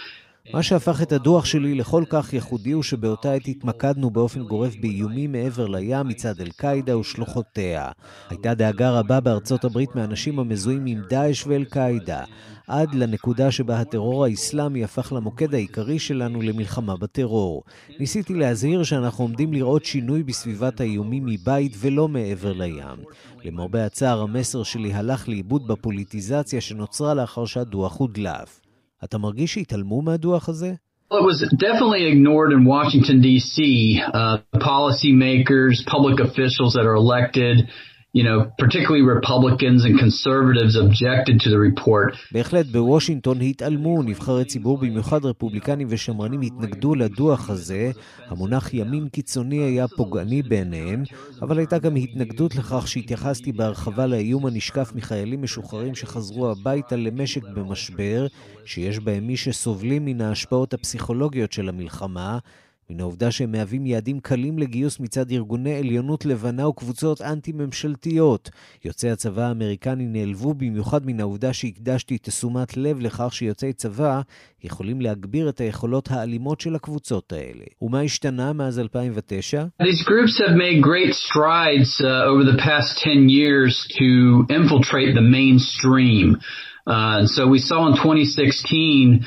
[SPEAKER 1] מה שהפך את הדוח שלי לכל כך ייחודי הוא שבאותה עת התמקדנו באופן גורף באיומים מעבר לים מצד אל-קאעידה ושלוחותיה. הייתה דאגה רבה בארצות הברית מאנשים המזוהים עם דאעש ואל-קאעידה, עד לנקודה שבה הטרור האסלאמי הפך למוקד העיקרי שלנו למלחמה בטרור. ניסיתי להזהיר שאנחנו עומדים לראות שינוי בסביבת האיומים מבית ולא מעבר לים. למרבה הצער, המסר שלי הלך לאיבוד בפוליטיזציה שנוצרה לאחר שהדוח הודלף. אתה מרגיש שהתעלמו מהדוח הזה?
[SPEAKER 3] Well, it was definitely ignored in Washington, D.C. Uh, policymakers, public officials that are elected, you know, particularly Republicans and conservatives objected to the report.
[SPEAKER 1] בהחלט בוושינגטון התעלמו, נבחרי ציבור, במיוחד רפובליקנים ושמרנים, התנגדו לדוח הזה. המונח ימין קיצוני היה פוגעני בעיניהם, אבל הייתה גם התנגדות לכך שהתייחסתי בהרחבה לאיום הנשקף מחיילים משוחררים שחזרו הביתה למשק במשבר, שיש בהם מי שסובלים מן ההשפעות הפסיכולוגיות של המלחמה, מן העובדה שהם מהווים יעדים קלים לגיוס מצד ארגוני עליונות לבנה וקבוצות אנטי-ממשלתיות. יוצאי הצבא האמריקני נעלבו במיוחד מן העובדה שהקדשתי תשומת לב לכך שיוצאי צבא יכולים להגביר את היכולות האלימות של הקבוצות האלה. ומה השתנה מאז 2009?
[SPEAKER 3] These groups have made great strides uh, over the past 10 years to infiltrate the mainstream. Uh, so we saw in 2016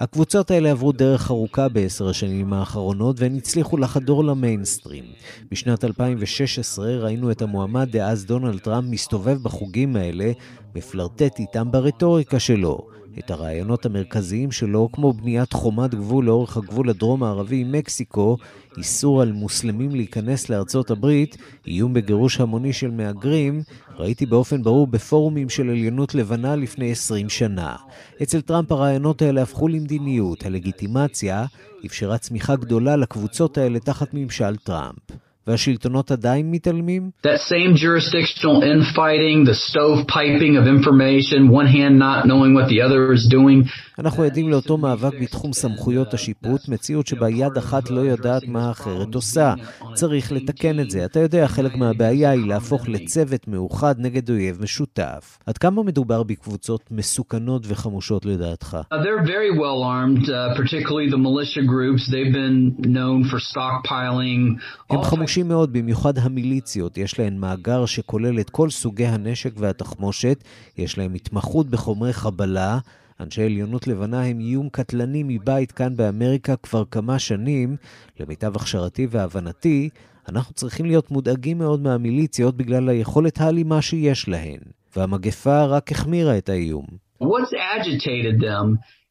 [SPEAKER 1] הקבוצות האלה עברו דרך ארוכה בעשר השנים האחרונות והן הצליחו לחדור למיינסטרים. בשנת 2016 ראינו את המועמד דאז דונלד טראמפ מסתובב בחוגים האלה, מפלרטט איתם ברטוריקה שלו. את הרעיונות המרכזיים שלו, כמו בניית חומת גבול לאורך הגבול הדרום-מערבי עם מקסיקו, איסור על מוסלמים להיכנס לארצות הברית, איום בגירוש המוני של מהגרים, ראיתי באופן ברור בפורומים של עליונות לבנה לפני 20 שנה. אצל טראמפ הרעיונות האלה הפכו למדיניות, הלגיטימציה אפשרה צמיחה גדולה לקבוצות האלה תחת ממשל טראמפ. והשלטונות עדיין מתעלמים?
[SPEAKER 3] That same jurisdictional infighting, the stovepiping of information, one hand not knowing what the other is doing.
[SPEAKER 1] אנחנו עדים לאותו מאבק בתחום סמכויות השיפוט, מציאות שבה יד אחת לא יודעת מה האחרת עושה. צריך לתקן את זה. אתה יודע, חלק מהבעיה היא להפוך לצוות מאוחד נגד אויב משותף. עד כמה מדובר בקבוצות מסוכנות וחמושות לדעתך?
[SPEAKER 3] Uh, they're very well armed, uh, particularly the militia groups. They've been known for stockpiling.
[SPEAKER 1] הם חמושים מאוד, במיוחד המיליציות. יש להן מאגר שכולל את כל סוגי הנשק והתחמושת, יש להם התמחות בחומרי חבלה. אנשי עליונות לבנה הם איום קטלני מבית כאן באמריקה כבר כמה שנים. למיטב הכשרתי והבנתי, אנחנו צריכים להיות מודאגים מאוד מהמיליציות בגלל היכולת האלימה שיש להן. והמגפה רק החמירה את האיום.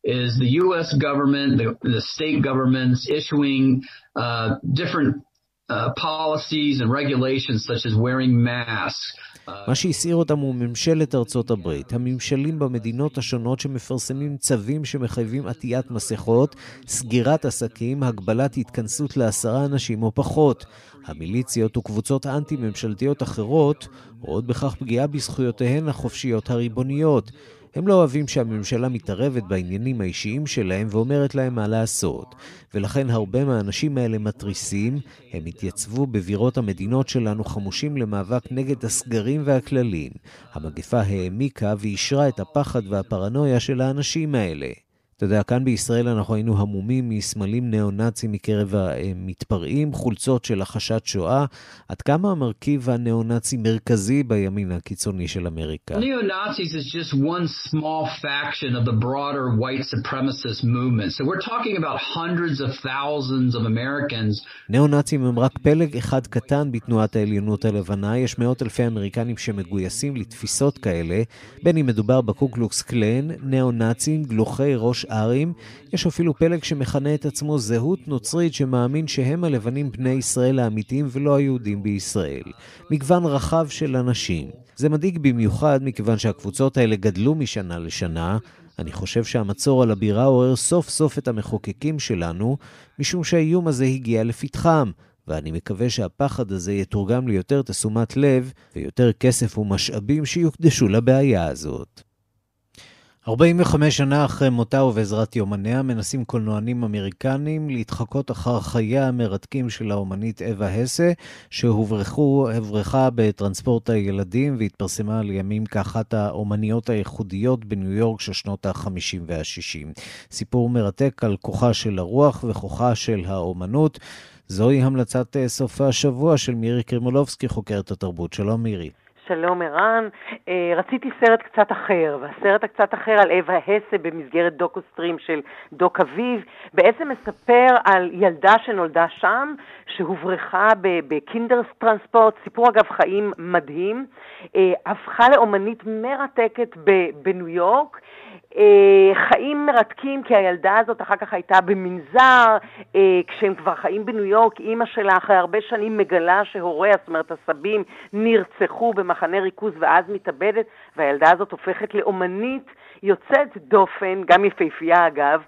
[SPEAKER 3] Is the U.S. government, the, the state governments issuing uh, different uh, masks.
[SPEAKER 1] מה שהסעיר אותם הוא ממשלת ארצות הברית, הממשלים במדינות השונות שמפרסמים צווים שמחייבים עטיית מסכות, סגירת עסקים, הגבלת התכנסות לעשרה אנשים או פחות. המיליציות וקבוצות אנטי-ממשלתיות אחרות רואות בכך פגיעה בזכויותיהן החופשיות הריבוניות. הם לא אוהבים שהממשלה מתערבת בעניינים האישיים שלהם ואומרת להם מה לעשות. ולכן הרבה מהאנשים האלה מתריסים, הם התייצבו בבירות המדינות שלנו חמושים למאבק נגד הסגרים והכללים. המגפה העמיקה ואישרה את הפחד והפרנויה של האנשים האלה. אתה יודע, כאן בישראל אנחנו היינו המומים מסמלים ניאו-נאצים מקרב המתפרעים, חולצות של הכחשת שואה. עד כמה המרכיב הניאו-נאצי מרכזי בימין הקיצוני של אמריקה?
[SPEAKER 3] Neo-Nazis is just one small faction of the broader white supremacist movement. So we're talking about hundreds of thousands of Americans.
[SPEAKER 1] ניאו-נאצים הם רק פלג אחד קטן בתנועת העליונות הלבנה. יש מאות אלפי אמריקנים שמגויסים לתפיסות כאלה, בין אם מדובר בקוקלוקס קלן, ניאו-נאצים, גלוחי ראש ארים, יש אפילו פלג שמכנה את עצמו זהות נוצרית שמאמין שהם הלבנים בני ישראל האמיתיים ולא היהודים בישראל. מגוון רחב של אנשים. זה מדאיג במיוחד מכיוון שהקבוצות האלה גדלו משנה לשנה. אני חושב שהמצור על הבירה עורר סוף סוף את המחוקקים שלנו, משום שהאיום הזה הגיע לפתחם. ואני מקווה שהפחד הזה יתורגם ליותר תשומת לב ויותר כסף ומשאבים שיוקדשו לבעיה הזאת. 45 שנה אחרי מותה ובעזרת יומניה מנסים קולנוענים אמריקנים להתחקות אחר חייה המרתקים של האומנית אווה הסה, שהוברחה בטרנספורט הילדים והתפרסמה לימים כאחת האומניות הייחודיות בניו יורק של שנות ה-50 וה-60. סיפור מרתק על כוחה של הרוח וכוחה של האומנות. זוהי המלצת סוף השבוע של מירי קרימולובסקי, חוקרת התרבות. שלום מירי.
[SPEAKER 23] שלום ערן, אה, רציתי סרט קצת אחר, והסרט הקצת אחר על אווה הסה במסגרת דוקו סטרים של דוק אביב, בעצם מספר על ילדה שנולדה שם, שהוברחה בקינדרס טרנספורט, סיפור אגב חיים מדהים, אה, הפכה לאומנית מרתקת בניו יורק, חיים מרתקים, כי הילדה הזאת אחר כך הייתה במנזר, אה, כשהם כבר חיים בניו יורק, אימא שלה אחרי הרבה שנים מגלה שהוריה, זאת אומרת הסבים, נרצחו במחנה ריכוז ואז מתאבדת, והילדה הזאת הופכת לאומנית יוצאת דופן, גם יפהפייה אגב,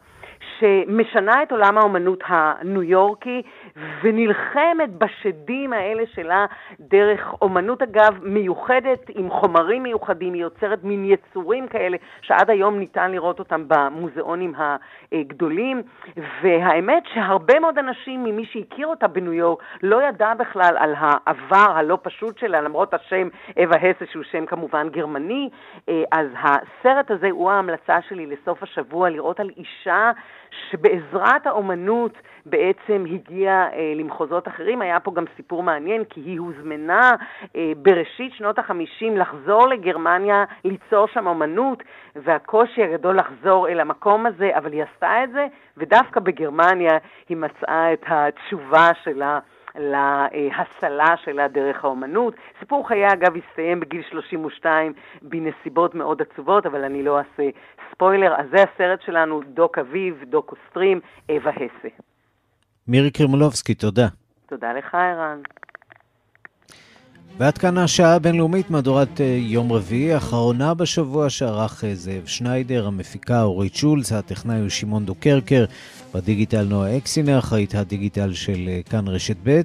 [SPEAKER 23] שמשנה את עולם האומנות הניו יורקי ונלחמת בשדים האלה שלה דרך אומנות אגב מיוחדת עם חומרים מיוחדים, היא יוצרת מין יצורים כאלה שעד היום ניתן לראות אותם במוזיאונים הגדולים. והאמת שהרבה מאוד אנשים ממי שהכיר אותה בניו יורק לא ידע בכלל על העבר הלא פשוט שלה למרות השם אווה הסה שהוא שם כמובן גרמני. אז הסרט הזה הוא ההמלצה שלי לסוף השבוע לראות על אישה שבעזרת האומנות בעצם הגיעה אה, למחוזות אחרים. היה פה גם סיפור מעניין, כי היא הוזמנה אה, בראשית שנות החמישים לחזור לגרמניה, ליצור שם אומנות, והקושי הגדול לחזור אל המקום הזה, אבל היא עשתה את זה, ודווקא בגרמניה היא מצאה את התשובה שלה. להסלה שלה דרך האומנות. סיפור חיי אגב הסתיים בגיל 32 בנסיבות מאוד עצובות, אבל אני לא אעשה ספוילר. אז זה הסרט שלנו, דוק אביב, דוקו סטרים, אווה הסה.
[SPEAKER 1] מירי קרימולובסקי, תודה.
[SPEAKER 23] תודה לך, ערן.
[SPEAKER 1] ועד כאן השעה הבינלאומית, מהדורת אה, יום רביעי, האחרונה בשבוע שערך אה, זאב שניידר, המפיקה אורית שולץ, הטכנאי הוא שמעון דוקרקר, בדיגיטל נועה אקסינר, אחראית הדיגיטל של אה, כאן רשת ב'.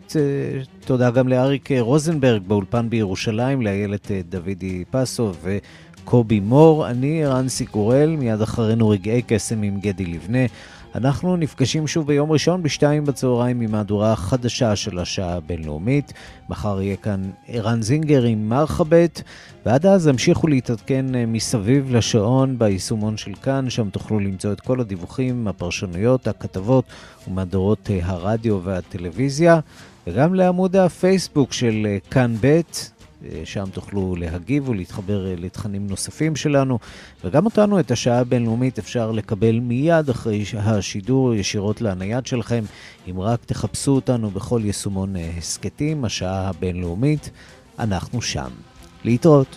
[SPEAKER 1] תודה גם לאריק רוזנברג באולפן בירושלים, לאיילת דודי פסו וקובי מור. אני רנסי קורל, מיד אחרינו רגעי קסם עם גדי לבנה. אנחנו נפגשים שוב ביום ראשון בשתיים בצהריים עם מהדורה חדשה של השעה הבינלאומית. מחר יהיה כאן ערן זינגר עם מרחבת, ועד אז המשיכו להתעדכן אה, מסביב לשעון ביישומון של כאן, שם תוכלו למצוא את כל הדיווחים, הפרשנויות, הכתבות ומהדורות אה, הרדיו והטלוויזיה, וגם לעמוד הפייסבוק של אה, כאן ב'. אה, שם תוכלו להגיב ולהתחבר אה, לתכנים נוספים שלנו, וגם אותנו, את השעה הבינלאומית, אפשר לקבל מיד אחרי השידור ישירות לנייד שלכם, אם רק תחפשו אותנו בכל יישומון אה, הסכתים, השעה הבינלאומית, אנחנו שם. להתראות.